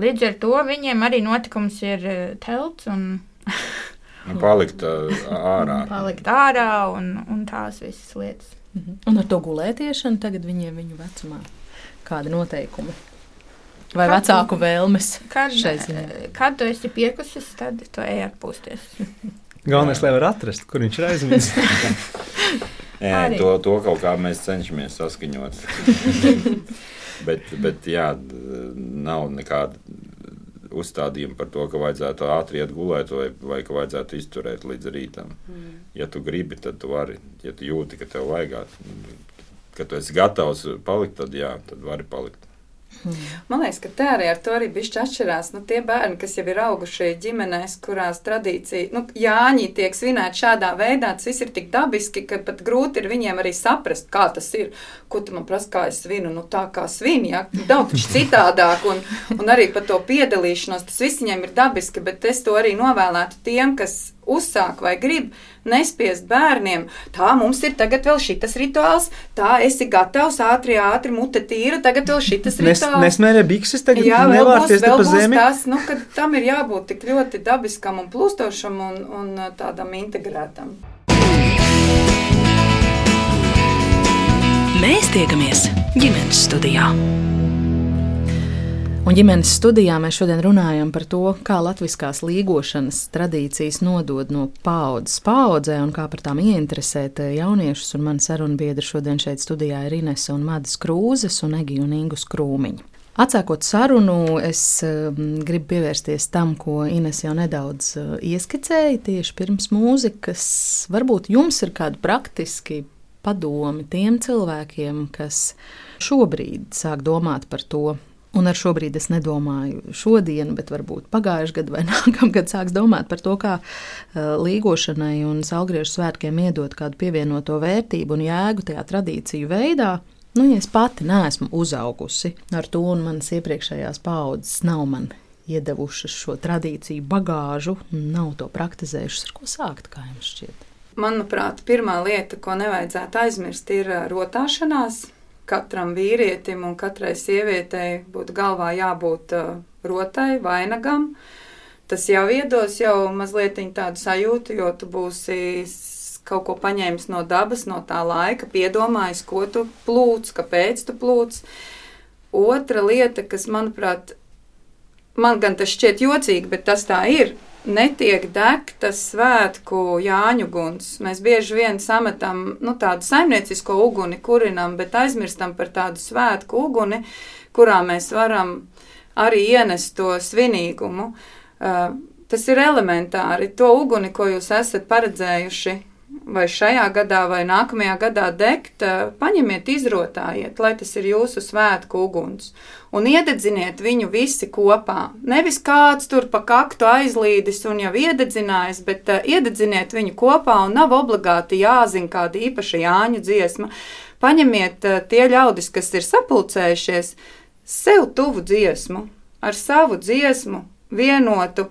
Līdz ar to viņiem arī notikums ir eh, telts un palikt uh, ārā. palikt ārā un, un tās visas lietas. Mhm. Un ar to gulētiešanu tagad viņiem viņu vecumā kādi noteikumi? Vai kad, vecāku vēlmes? Kad, kad tu esi piekusis, tad tu ej atpūsties. Galvenais, lai var atrast, kur viņš ir aizmirsis. Jā, to, to kaut kā mēs cenšamies saskaņot. Bet, bet jā, nav nekāda uzstādījuma par to, ka vajadzētu ātri iet gulēt vai, vai ka vajadzētu izturēt līdz rītam. Mm. Ja tu gribi, tad tu vari. Ja tu jūti, ka tev vajag, ka tu esi gatavs palikt, tad jā, tad vari palikt. Man liekas, ka tā arī ar to arī bišķi atšķirās. Nu, tie bērni, kas jau ir auguši ģimenēs, kurās tradīcija, nu, jāņi tiek svinēti šādā veidā, tas viss ir tik dabiski, ka pat grūti ir viņiem arī saprast, kā tas ir. Ko tu man prasa, kā es svinu? Nu, tā kā svini, jā, daudz citādāk. Un, un arī par to piedalīšanos, tas viss viņiem ir dabiski, bet es to arī novēlētu tiem, kas uzsāk vai grib nespiest bērniem, tā mums ir tagad vēl šis rituāls, tā esi gatavs, ātri, ātri, mute tīra, tagad vēl šis rituāls. Nesmērē bikses, tagad Jā, nevārties te pa zemi. Tas, nu, ka tam ir jābūt tik ļoti dabiskam un plūstošam un, un tādam integrētam. Mēs tiekamies ģimenes studijā. Un ģimenes studijā mēs šodien runājam par to, kā latviskās līgošanas tradīcijas nodod no paudzes paudzē un kā par tām ieinteresēt jauniešus. Un man sarunbiedri šodien šeit studijā ir Inese un Madis Krūzes un Egi un Ingus Krūmiņi. Atsākot sarunu, es um, gribu pievērsties tam, ko Ines jau nedaudz uh, ieskicēja tieši pirms mūzikas. Varbūt jums ir kādi praktiski padomi tiem cilvēkiem, kas šobrīd sāk domāt par to. Un ar šobrīd es nedomāju šodien, bet varbūt pagājušajā gadā vai nākamgad sāks domāt par to, kā uh, līgošanai un salgriežu svētkiem iedot kādu pievienoto vērtību un jēgu tajā tradīciju veidā. Nu, ja es pati neesmu uzaugusi ar to, un manas iepriekšējās paudzes nav man iedevušas šo tradīciju bagāžu, nav to praktizējušas, ar ko sākt, kā jums šķiet? Manuprāt, pirmā lieta, ko nevajadzētu aizmirst, ir rotāšanās. Katram vīrietim un katrai sievietei būtu galvā jābūt rotai, vainagam. Tas jau iedos jau mazliet tādu sajūtu, jo tu būsi kaut ko paņēmis no dabas, no tā laika, piedomājis, ko tu plūc, kāpēc tu plūc. Otra lieta, kas manuprāt, man gan tas šķiet jocīgi, bet tas tā ir, netiek degtas svētku Jāņu guns. Mēs bieži vien sametam nu, tādu saimniecisko uguni, kurinam, bet aizmirstam par tādu svētku uguni, kurā mēs varam arī ienest to svinīgumu. Uh, tas ir elementāri. To uguni, ko jūs esat paredzējuši vai šajā gadā, vai nākamajā gadā degt, eh, paņemiet, izrotājiet, lai tas ir jūsu svētku uguns. Un iededziniet viņu visi kopā. Nevis kāds tur pa kaktu aizlīdis un jau iededzinājis, bet uh, iededziniet viņu kopā un nav obligāti jāzina kāda īpaša Jāņu dziesma. Paņemiet uh, tie ļaudis, kas ir sapulcējušies, sev tuvu dziesmu, ar savu dziesmu, vienotu,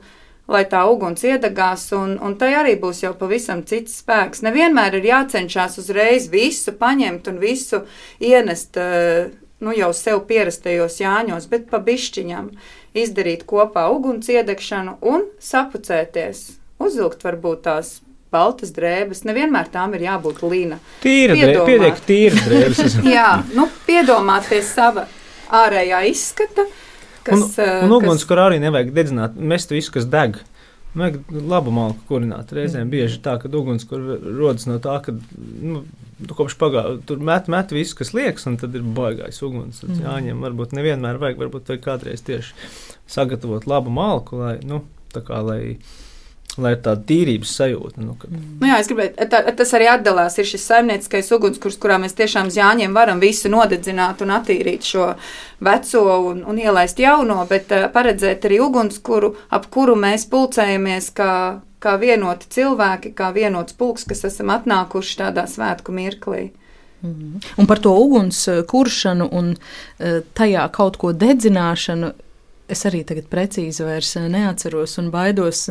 lai tā uguns iedegās, un, un tai arī būs jau pavisam cits spēks. Nevienmēr ir jācenšas uzreiz visu paņemt un visu ienest eh, nu, jau sev pierastajos jāņos, bet pa bišķiņam izdarīt kopā uguns iedegšanu un sapucēties. Uzvilkt varbūt tās baltas drēbes. Nevienmēr tām ir jābūt līna. Tīra drēbes, pietiek tīra drēbes. Jā, nu, piedomāt pie sava ārējā izskata. Kas, un, eh, un uguns, kas... kur arī nevajag dedzināt, mest visu, kas deg. Vajag labu malku kurināt. Reizēm mm. bieži tā, ka uguns rodas no tā, ka nu, kopš pagājušā tur met, met visu, kas liekas, un tad ir baigais uguns. Mm. Jāņem, varbūt nevienmēr vajag, varbūt vajag kādreiz tieši sagatavot labu malku, lai, nu, tā kā, lai lai ir tāda tīrības sajūta. Nu, ka... nu, jā, es gribēju, tā, tas arī atdalās. Ir šis saimnieciskais ugunskurs, kurā mēs tiešām zāņiem varam visu nodedzināt un attīrīt šo veco un, un ielaist jauno, bet uh, paredzēt arī ugunskuru, ap kuru mēs pulcējamies kā, kā vienoti cilvēki, kā vienots pulks, kas esam atnākuši tādā svētku mirklī. Mm. Un par to uguns kuršanu un uh, tajā kaut ko dedzināšanu es arī tagad precīzi vairs neatceros un baidos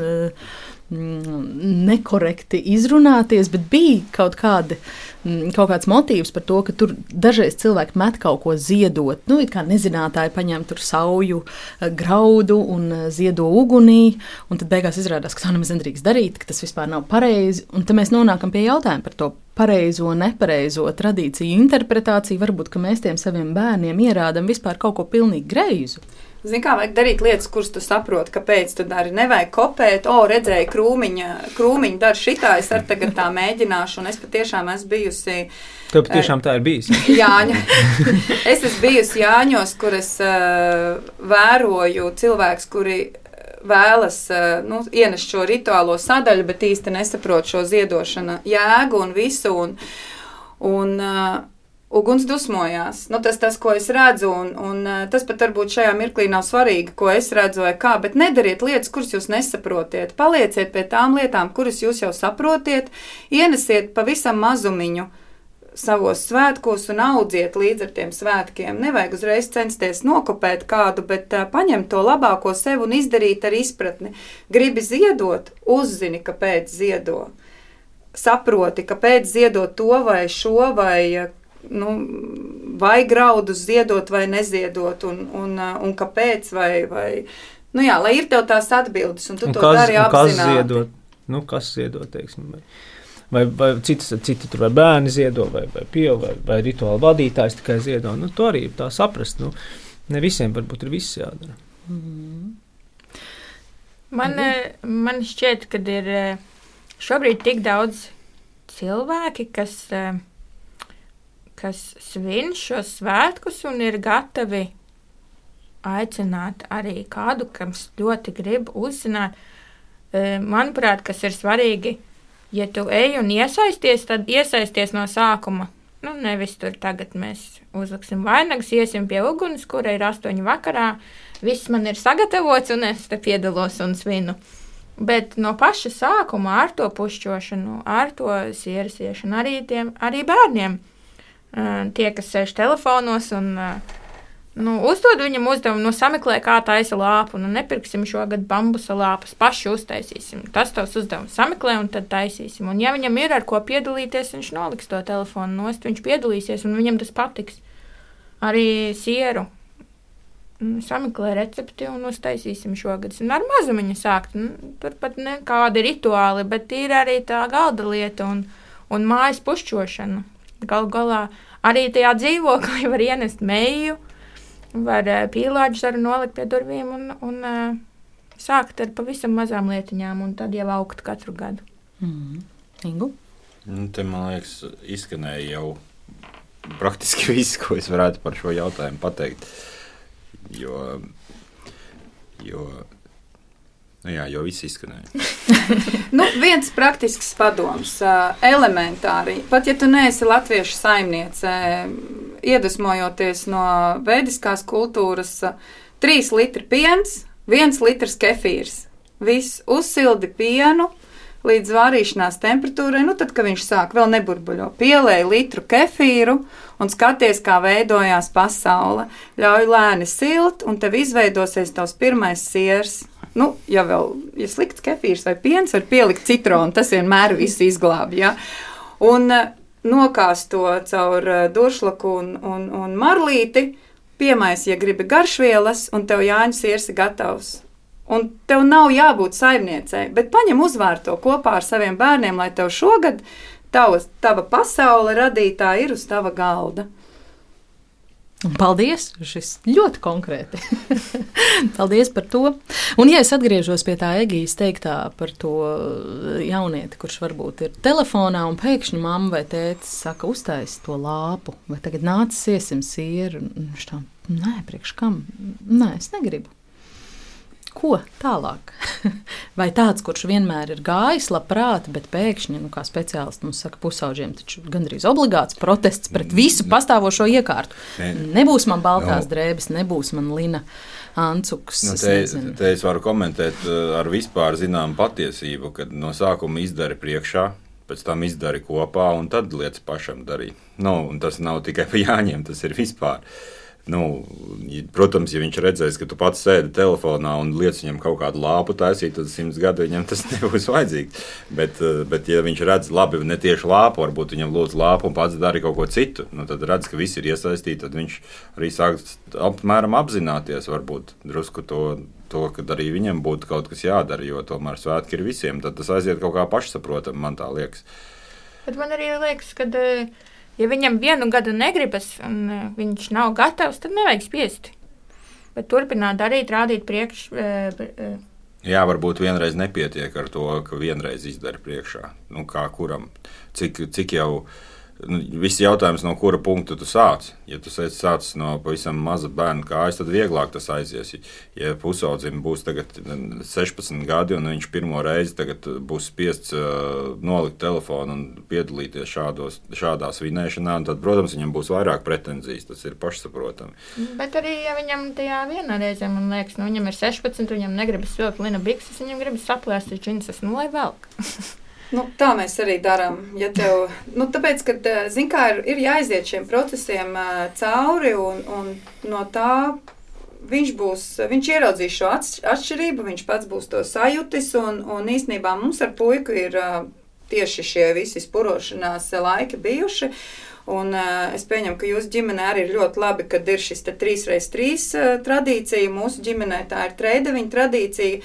nekorekti izrunāties, bet bija kaut, kādi, mm, kaut kāds motīvs par to, ka tur dažreiz cilvēki met kaut ko ziedot. Nu, kā nezinātāji paņem tur sauju, eh, graudu un eh, ziedo ugunī, un tad beigās izrādās, ka tā nemaz nedrīkst darīt, ka tas vispār nav pareizi. Un tad mēs nonākam pie jautājuma par to pareizo, nepareizo tradīciju interpretāciju. Varbūt mēs tiem saviem bērniem ierādām vispār kaut ko pilnīgi greizu. Zini, kā vajag darīt lietas, kuras tu saproti, kāpēc tu dari. Nevajag kopēt, o, redzēju, krūmiņa, krūmiņa dara šitā, es arī tagad tā mēģināšu, un es patiešām esmu bijusi. Tev patiešām tā ir bijis. Jāņa. es esmu bijusi Jāņos, kur es uh, vēroju cilvēkus, kuri vēlas uh, nu, ienest šo rituālo sadaļu, bet īsti nesaprot šo ziedošanu jēgu un visu. Un, un, uguns dusmojās. Nu, tas, tas, ko es redzu, un, un eh, tas pat varbūt šajā mirklī nav svarīgi, ko es redzu vai kā, bet nedariet lietas, kuras jūs nesaprotiet. Palieciet pie tām lietām, kuras jūs jau saprotiet, ienesiet pavisam mazumiņu savos svētkos un audziet līdz ar tiem svētkiem. Nevajag uzreiz censties nokopēt kādu, bet uh, paņemt to labāko sev un izdarīt ar izpratni. Gribi ziedot, uzzini, kāpēc ziedo. Saproti, kāpēc ziedot to vai šo, vai, nu, vai graudus ziedot vai neziedot, un, un, un kāpēc. Vai, vai, nu jā, lai ir tev tās atbildes, un tu un to kas, dari apzināti. Kas ziedot? Nu, kas ziedot, teiksim, vai? vai, vai citas, citi tur vai bērni ziedo, vai, vai pieauguši, vai, vai rituāla vadītājs tikai ziedo. Nu, to arī tā saprast. Nu, ne visiem varbūt ir viss jādara. Mm. Man, mm. man šķiet, ka ir eh, šobrīd tik daudz cilvēki, kas, eh, kas svin šos svētkus un ir gatavi aicināt arī kādu, kas ļoti grib uzzināt. Manuprāt, kas ir svarīgi, ja tu ej un iesaisties, tad iesaisties no sākuma. Nu, nevis tur tagad mēs uzliksim vainagus, iesim pie uguns, kura ir astoņu vakarā. Viss man ir sagatavots, un es te piedalos un svinu. Bet no paša sākuma ar to pušķošanu, ar to sieru siešanu, arī, tiem, arī bērniem, tie, kas sēž telefonos un Nu, uzdod viņam uzdevumu, nu, sameklē, kā taisa lāpu. Nu, nepirksim šogad bambusa lāpas, paši uztaisīsim. Tas tavs uzdevums sameklē, un tad taisīsim. Un, ja viņam ir ar ko piedalīties, viņš noliks to telefonu nost, viņš piedalīsies, un viņam tas patiks. Arī sieru. Nu, sameklē recepti un uztaisīsim šogad. Un ar mazumiņu sākt. Nu, tur pat nekādi rituāli, bet ir arī tā galda lieta un, un mājas pušķošana. Galu galā arī tajā dzīvoklī var ienest meiju var eh, pīlāģus arī nolikt pie durvīm un, un uh, sākt ar pavisam mazām lietiņām, un tad jau augt katru gadu. Mm. Ingu? Nu, te, man liekas, izskanēja jau praktiski viss, ko es varētu par šo jautājumu pateikt. Jo, jo Nu jā, jau viss izskanēja. nu, viens praktisks padoms, elementāri. Pat ja tu neesi latviešu saimniece, iedvesmojoties no veidiskās kultūras, trīs litri piens, viens litrs kefīrs. Viss uzsildi pienu līdz vārīšanās temperatūrai, nu tad, kad viņš sāk vēl neburbuļo, pielēja litru kefīru un skaties, kā veidojās pasaule. Ļauj lēni silt, un tev izveidosies tavs pirmais siers Nu, ja vēl ir ja slikts kefīrs vai piens, var pielikt citronu. Tas vienmēr visu izglābj. Ja? Un eh, nokāst to caur eh, duršlaku un, un, un marlīti, piemais, ja gribi garšvielas, un tev jāņas ir gatavs. Un tev nav jābūt saimniecei, bet paņem uzvārto kopā ar saviem bērniem, lai tev šogad tavs, tava pasaule radītā ir uz tava galda. Paldies! Šis ļoti konkrēti. Paldies par to. Un, ja es atgriežos pie tā Egijas teiktā par to jaunieti, kurš varbūt ir telefonā un pēkšņi mamma vai tētis saka, uztais to lāpu, vai tagad nācis iesim sieru, nē, priekš kam? Nē, es negribu ko tālāk? Vai tāds, kurš vienmēr ir gājis labprāt, bet pēkšņi, nu, kā speciālists mums saka, pusauģiem, taču gandrīz obligāts protests pret visu mm. pastāvošo iekārtu. Ne. Nebūs man baltās no. drēbes, nebūs man lina. Ancuks, nu, te, te es varu komentēt uh, ar vispār zināmu patiesību, kad no sākuma izdari priekšā, pēc tam izdari kopā, un tad lietas pašam darīt. Nu, tas nav tikai par jāņem, tas ir vispār. Uh, Nu, protams, ja viņš redzēs, ka tu pats sēdi telefonā un lietas viņam kaut kādu lāpu taisīt, tad simts gadu viņam tas nebūs vajadzīgs. Bet, eh, bet ja viņš redz, labi, ne tieši lāpu, varbūt viņam lūdz lāpu un pats dara kaut ko citu, nu, tad redz, ka visi ir iesaistīti, tad viņš arī sāk apmēram apzināties, varbūt drusku to. To, kad arī viņam būtu kaut kas jādara, jo tomēr svētki ir visiem, tad tas aiziet kaut kā pašsaprotami, man tā liekas. Bet man arī liekas, ka uh, Ja viņam vienu gadu negribas, un e, viņš nav gatavs, tad nevajag spiest. Bet turpināt darīt, rādīt priekš. E, e, Jā, varbūt vienreiz nepietiek ar to, ka vienreiz izdara priekšā. Nu, kā kuram, cik, cik jau uh, nu, viss jautājums, no kura punkta tu sāc. Ja tu sāc no pavisam maza bērna kājas, tad vieglāk tas aizies. Ja pusaudzim būs 16 gadi un viņš pirmo reizi būs spiests uh, nolikt telefonu un piedalīties šādos, šādā svinēšanā, tad, protams, viņam būs vairāk pretenzijas. Tas ir pašsaprotami. Bet arī, ja viņam tajā vienā reizē, man liekas, nu, viņam ir 16, viņam negribas vilkt lina bikses, viņam gribas saplēst džinsas, nu lai velk. Nu, tā mēs arī darām. Ja tev, nu, tāpēc, ka, zin, kā, ir, ir jāiziet šiem procesiem uh, cauri, un, un no tā viņš būs, viņš ieraudzīs šo atšķirību, viņš pats būs to sajūtis, un, un īstenībā mums ar puiku ir uh, tieši šie visi spurošanās laiki bijuši. Un, uh, es pieņemu, ka jūsu ģimenē arī ir ļoti labi, kad ir šis 3x3 uh, tradīcija. Mūsu ģimenē tā ir treideviņa tradīcija.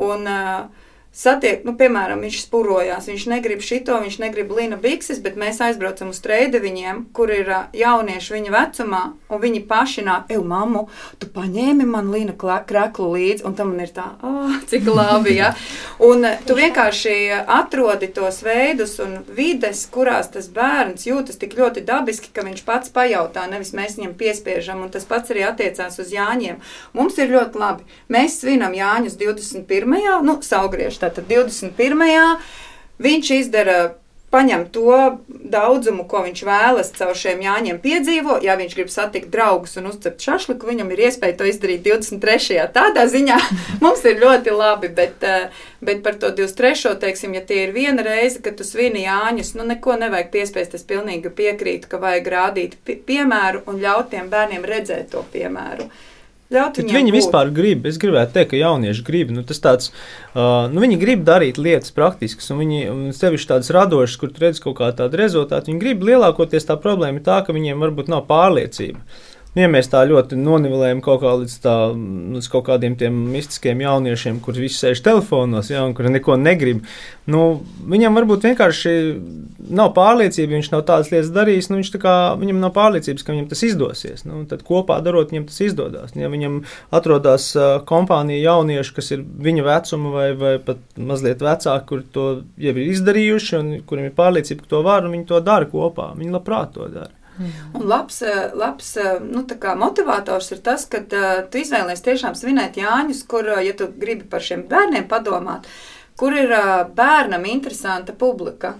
Un, uh, satiek, nu, piemēram, viņš spurojās, viņš negrib šito, viņš negrib lina bikses, bet mēs aizbraucam uz treideviņiem, kur ir jaunieši viņa vecumā, un viņi paši nāk, ej, mammu, tu paņēmi man lina kreklu līdzi, un tam man ir tā, oh, cik labi, ja. Un tu vienkārši atrodi tos veidus un vides, kurās tas bērns jūtas tik ļoti dabiski, ka viņš pats pajautā, nevis mēs viņam piespiežam, un tas pats arī attiecās uz Jāņiem. Mums ir ļoti labi. Mēs svinam Jāņus 21. nu, saugriež Tātad 21. viņš izdara paņem to daudzumu, ko viņš vēlas caur šiem jāņiem piedzīvo. Ja viņš grib satikt draugus un uzcept šašliku, viņam ir iespēja to izdarīt 23. Tādā ziņā mums ir ļoti labi, bet, eh, bet par to 23. teiksim, ja tie ir viena reize, kad tu svini jāņus, nu neko nevajag piespiest. Es pilnīgi piekrītu, ka vajag rādīt piemēru un ļaut tiem bērniem redzēt to piemēru. Viņi būt. vispār grib. Es gribētu teikt, ka jaunieši grib. Nu, tāds, uh, nu, viņi grib darīt lietas praktiskas, un viņi sevišķi tādas radošas, kur redz kaut kādu rezultātu. Viņi grib lielākoties tā problēma ir tā, ka viņiem varbūt nav pārliecība. Nu, ja mēs tā ļoti nonivelējam kaut, kā līdz, tā, līdz kaut kādiem tiem mistiskiem jauniešiem, kuriem visi sēž telefonos, ja, un kuri neko negrib, nu, viņam varbūt vienkārši nav pārliecība, viņš nav tādas lietas darījis, nu, kā, viņam nav pārliecības, ka viņam tas izdosies. Nu, tad kopā darot, viņam tas izdodas. Ja viņam atrodas kompānija jaunieši, kas ir viņa vecuma vai, vai pat mazliet vecāki, kuri to jau ir izdarījuši, un kuriem ir pārliecība, ka to var, un viņi to dara kopā. Viņi labprāt to dara. Mm. Un labs, eh, labs eh, nu, motivators ir tas, ka uh, tu izvēlējies tiešām svinēt Jāņus, kur, ja tu gribi par šiem bērniem padomāt, kur ir uh, bērnam interesanta publika.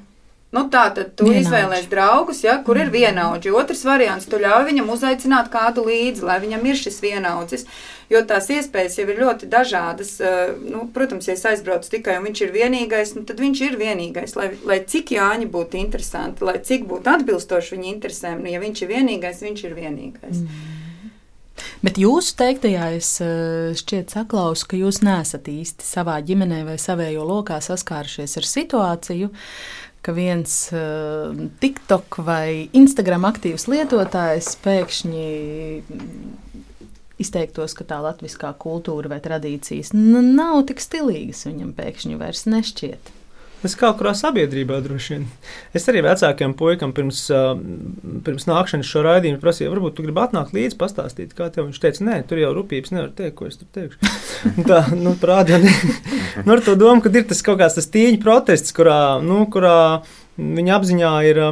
Nu, tā tad tu vienaudži. izvēlējies draugus, ja, kur ir mm. vienaudži. Otrs variants, tu ļauj viņam uzaicināt kādu līdzi, lai viņam ir šis vienaudzis. Jo tās iespējas jau ir ļoti dažādas. Eh, nu, protams, ja es aizbraucu tikai un viņš ir vienīgais, nu, tad viņš ir vienīgais. Lai, lai cik Jāņa būtu interesanti, lai cik būtu atbilstoši viņa interesēm, nu, ja viņš ir vienīgais, viņš ir vienīgais. Mm. Bet jūsu teiktajā es eh, šķiet saklausu, ka jūs nesat īsti savā ģimenē vai savējo lokā saskārušies ar situāciju, ka viens uh, TikTok vai Instagram aktīvs lietotājs pēkšņi izteiktos, ka tā latviskā kultūra vai tradīcijas nav tik stilīgas, viņam pēkšņi vairs nešķiet. Es kaut kurā sabiedrībā droši vien. Es arī vecākiem puikam pirms, pirms nākšanas šo raidījumu prasīju, varbūt tu gribi atnākt līdzi, pastāstīt, kā tev viņš teica, nē, tur jau rūpības nevar teikt, ko es tur teikšu. Tā, nu, prādi, nu, ar to domu, ka ir tas kaut kāds tas tīņa protests, kurā, nu, kurā viņa apziņā ir,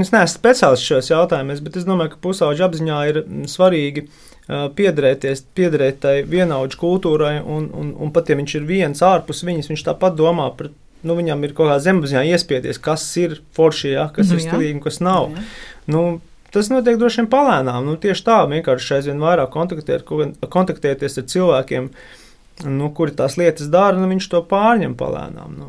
es neesmu speciālists šajos jautājumos, bet es domāju, ka pusauģa apziņā ir svarīgi piederēties, piederēt tai vienaudžu kultūrai, un, un, un pat ja viņš ir viens ārpus viņas, viņš tāpat domā par nu, viņam ir kaut kā zemapziņā iespieties, kas ir forši, ja, kas nu, ir stilīgi un kas nav. Jā. Nu, Tas notiek droši vien palēnām. Nu, tieši tā, vienkārši aizvien vairāk kontaktēt, kontaktēties ar cilvēkiem, nu, kuri tās lietas dara, nu, viņš to pārņem palēnām. Nu.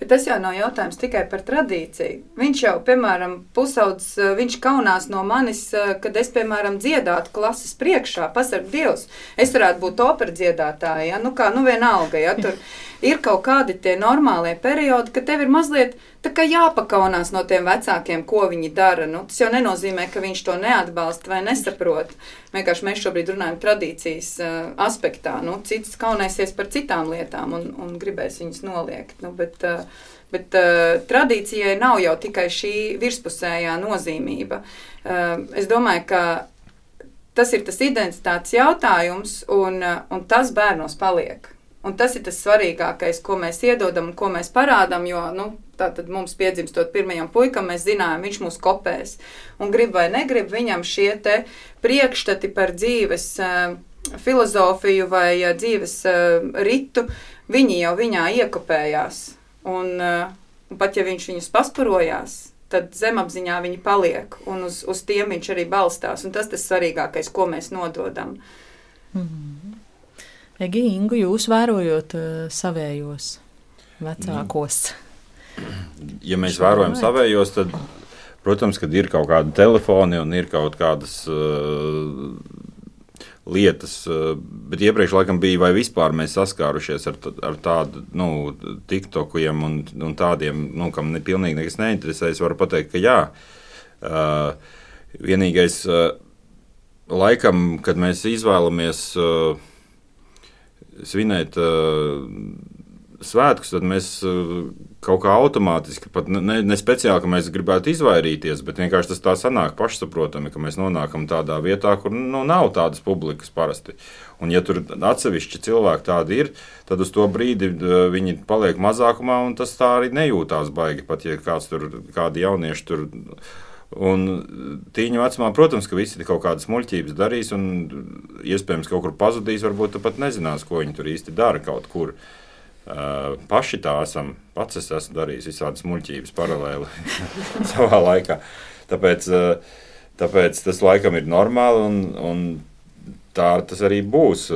Bet tas jau nav jautājums tikai par tradīciju. Viņš jau, piemēram, pusaudzis, eh, viņš kaunās no manis, eh, kad es, piemēram, dziedātu klases priekšā, pasarg Dievs. Es varētu būt opera dziedātāja, ja? nu kā, nu vienalga, ja tur ir kaut kādi tie normālie periodi, kad tev ir mazliet jāpakaunās no tiem vecākiem, ko viņi dara. Nu, tas jau nenozīmē, ka viņš to neatbalsta vai nesaprot. Vienkārši mēs šobrīd runājam tradīcijas uh, aspektā. Nu, cits kaunēsies par citām lietām un, un gribēs viņus noliegt. Nu, bet, uh, Bet uh, tradīcijai nav jau tikai šī virspusējā nozīmība. Uh, es domāju, ka tas ir tas identitātes jautājums, un, uh, un tas bērnos paliek. Un tas ir tas svarīgākais, ko mēs iedodam un ko mēs parādām. Jo nu, tātad mums piedzimstot pirmajam puikam, mēs zinājām, viņš mūs kopēs. Un grib vai negrib, viņam šie priekšstati par dzīves uh, filozofiju vai uh, dzīves uh, ritu, viņi jau viņā iekopējās. Un, un pat ja viņš viņus pasparojās, tad zemapziņā viņi paliek, un uz, uz tiem viņš arī balstās. Un tas tas svarīgākais, ko mēs nododam. Mm -hmm. Egi, Ingu, jūs vērojot uh, savējos vecākos? ja mēs vērojam savējos, tad, protams, kad ir kaut kādi telefoni un ir kaut kādas uh, lietas, uh, bet iepriekš laikam bija vai vispār mēs saskārušies ar, ar tādu, nu, tiktokiem un, un tādiem, nu, kam ne, pilnīgi nekas neinteresē. Es varu pateikt, ka jā. Uh, vienīgais, uh, laikam, kad mēs izvēlamies uh, svinēt uh, svētkus, tad mēs uh, kaut kā automātiski, pat ne, ne speciāli, ka mēs gribētu izvairīties, bet vienkārši tas tā sanāk pašsaprotami, ka mēs nonākam tādā vietā, kur nu, nav tādas publikas parasti. Un, ja tur atsevišķi cilvēki tādi ir, tad uz to brīdi viņi paliek mazākumā, un tas tā arī nejūtās baigi. Pat ja kāds tur, kādi jaunieši tur Un tīņa vecumā, protams, ka visi kaut kādas muļķības darīs, un iespējams kaut kur pazudīs. Varbūt pat nezinās, ko viņi tur īsti dara kaut kur. Uh, paši tā esam, pats es esmu darījis visādas muļķības paralēli savā laikā. Tāpēc, uh, tāpēc tas laikam ir normāli, un, un tā tas arī būs.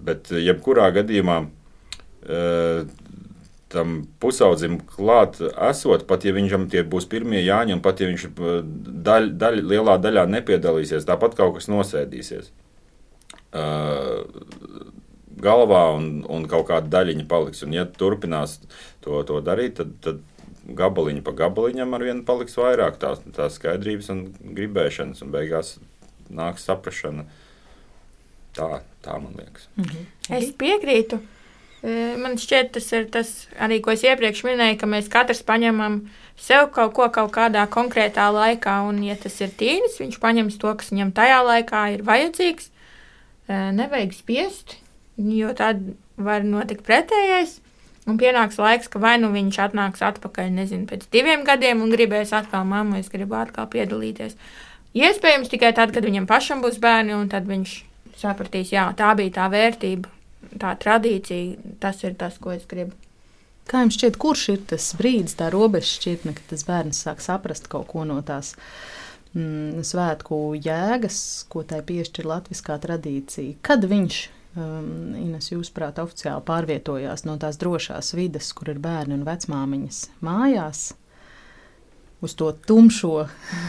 Bet jebkurā gadījumā uh, tam pusaudzim klāt esot, pat ja viņam tie būs pirmie jāņem, un pat ja viņš daļ, daļ, lielā daļā nepiedalīsies, tāpat kaut kas nosēdīsies. Uh, galvā un, un kaut kāda daļiņa paliks. Un, ja turpinās to, to darīt, tad, tad gabaliņu pa gabaliņam ar vienu paliks vairāk tās, tās skaidrības un gribēšanas, un beigās nāks saprašana. Tā, tā man liekas. Mhm. Es piekrītu. Man šķiet, tas ir tas arī, ko es iepriekš minēju, ka mēs katrs paņemam sev kaut ko kaut kādā konkrētā laikā, un, ja tas ir tīnis, viņš paņems to, kas viņam tajā laikā ir vajadzīgs. Nevajag spiest, jo tad var notikt pretējais. Un pienāks laiks, ka vai nu viņš atnāks atpakaļ, nezinu, pēc diviem gadiem un gribēs atkal, mamma, es gribu atkal piedalīties. Iespējams, tikai tad, kad viņam pašam būs bērni, un tad viņš sapratīs, jā, tā bija tā vērtība, tā tradīcija, tas ir tas, ko es gribu. Kā jums šķiet, kurš ir tas brīdis, tā robeža šķirtne, kad tas bērns sāk saprast kaut ko no tās mm, svētku jēgas, ko tai piešķir latviskā tradīcija? Kad viņš, um, Ines, jūsuprāt, oficiāli pārvietojās no tās drošās vides, kur ir bērni un vecmāmiņas mājās? Uz to tumšo,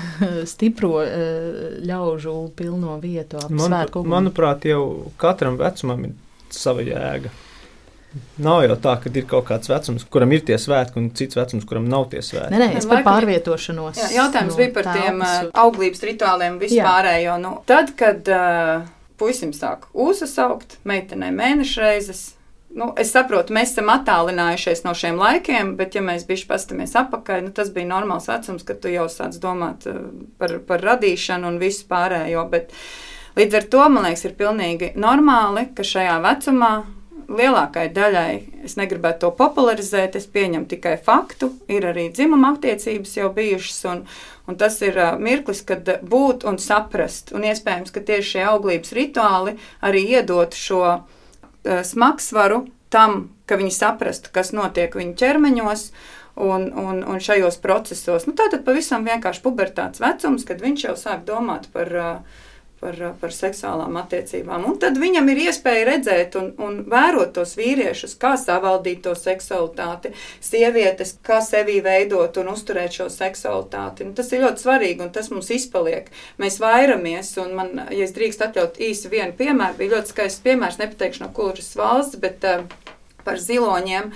stipro eh, ļaužu pilno vietu. Man, manuprāt, jau katram vecumam ir sava jēga. Nav jau tā, ka ir kaut kāds vecums, kuram ir tie svētki, un cits vecums, kuram nav tie svētki. Nē, nē, es par pārvietošanos. Jā, jautājums no bija par tiem uh, auglības rituāliem vispārējo. Nu, tad, kad uh, puisim sāk uzsaukt, meitenei mēneša reizes. Nu, es saprotu, mēs esam attālinājušies no šiem laikiem, bet, ja mēs bijām paskatāmies atpakaļ, nu, tas bija normāls vecums, kad tu jau sāc domāt par, par radīšanu un visu pārējo. Bet, uh, Līdz ar to man liekas, ir pilnīgi normāli, ka šajā vecumā lielākai daļai, es negribētu to popularizēt, es pieņemu tikai faktu, ir arī dzimuma attiecības jau bijušas, un, un tas ir uh, mirklis, kad būt un saprast, un iespējams, ka tieši šie auglības rituāli arī iedot šo uh, smagsvaru tam, ka viņi saprastu, kas notiek viņu ķermeņos, un, un, un šajos procesos. Nu, tā tad pavisam vienkārši pubertāts vecums, kad viņš jau sāk domāt par uh, par, par seksuālām attiecībām. Un tad viņam ir iespēja redzēt un, un vērot tos vīriešus, kā savaldīt to seksualitāti, sievietes, kā sevi veidot un uzturēt šo seksualitāti. Nu, tas ir ļoti svarīgi un tas mums izpaliek. Mēs vairamies, un man, ja es drīkst atļaut īsi vienu piemēru, bija ļoti skaists piemērs, nepateikšu no kuras valsts, bet uh, par ziloņiem,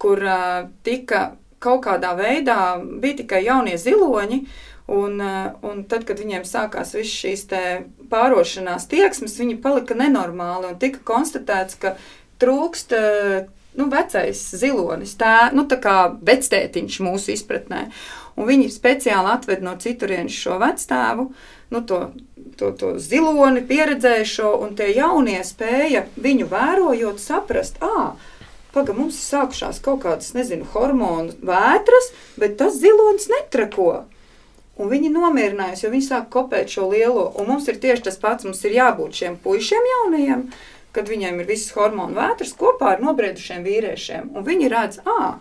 kur uh, tika kaut kādā veidā bija tikai jaunie ziloņi. Un, eh, un tad, kad viņiem sākās visas šīs pārošanās tieksmes, viņi palika nenormāli un tika konstatēts, ka trūkst eh, nu, vecais zilonis, tā, nu, tā kā vectētiņš mūsu izpratnē. Un viņi speciāli atved no citurienes šo vecstāvu, nu, to, to, to ziloni, pieredzējušo, un tie jaunie spēja viņu vērojot, saprast, ah, Paga, mums ir sākušās kaut kādas, nezinu, hormonu vētras, bet tas zilonis netrako. Un viņi nomierinājās, jo viņi sāk kopēt šo lielo. Un mums ir tieši tas pats. Mums ir jābūt šiem puišiem jaunajiem, kad viņiem ir visas hormonu vētras kopā ar nobriedušiem vīriešiem. Un viņi redz, ah,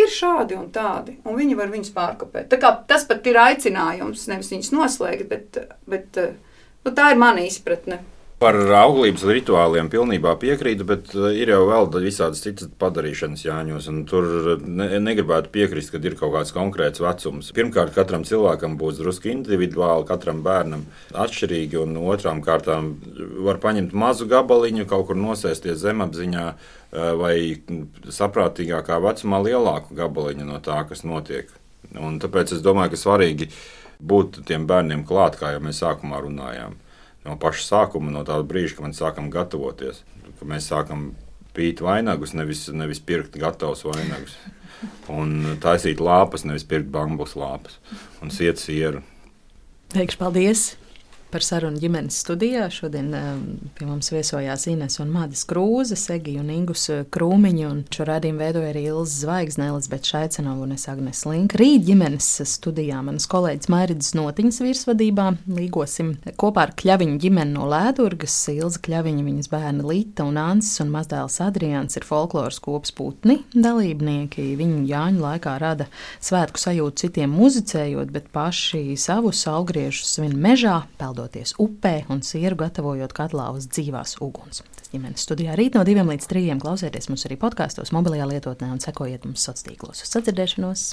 ir šādi un tādi, un viņi var viņus pārkopēt. Tas pat ir aicinājums, nevis viņus noslēgt, bet, bet nu, tā ir mana izpratne. Par auglības rituāliem pilnībā piekrītu, bet uh, ir jau vēl visādas citas padarīšanas jāņos. Tur ne, negribētu piekrist, ka ir kaut kāds konkrēts vecums. Pirmkārt, katram cilvēkam būs drusku individuāli, katram bērnam atšķirīgi, un otrām kārtām var paņemt mazu gabaliņu, kaut kur nosēsties zemapziņā uh, vai saprātīgākā vecumā lielāku gabaliņu no tā, kas notiek. Un tāpēc es domāju, ka svarīgi būt tiem bērniem klāt, kā jau mēs sākumā runājām no paša sākuma, no tā brīža, kad mēs sākam gatavoties. Mēs sākam pīt vainagus, nevis, nevis pirkt gatavus vainagus. Un taisīt lāpas, nevis pirkt bambus lāpas un siet sieru. Teikšu paldies! Par sarunu ģimenes studijā. Šodien um, pie mums viesojās Ines un Madis Krūze, Segi un Ingus uh, Krūmiņu, un šo rādījumu veidoja arī Ilza Zvaigzne, Elizabete Šaicenova un es Agnes Linka. Rīt ģimenes studijā manas kolēģis Mairids Notiņas virsvadībā līgosim kopā ar Kļaviņu ģimeni no Lēdurgas, Ilza Kļaviņa, viņas bērni Lita un Ansis un mazdēls Adrians ir folkloras kops putni dalībnieki. Viņu Jāņu laikā rada svētku sajūtu citiem muzicējot, bet paši savus augriežus svin mežā, peldot dodoties upē un sieru gatavojot katlā uz dzīvās uguns. Tas ģimenes studijā rīt no diviem līdz trījiem klausieties mums arī podkāstos, mobilajā lietotnē un sekojiet mums sociālos tīklos. Uz sadzirdēšanos!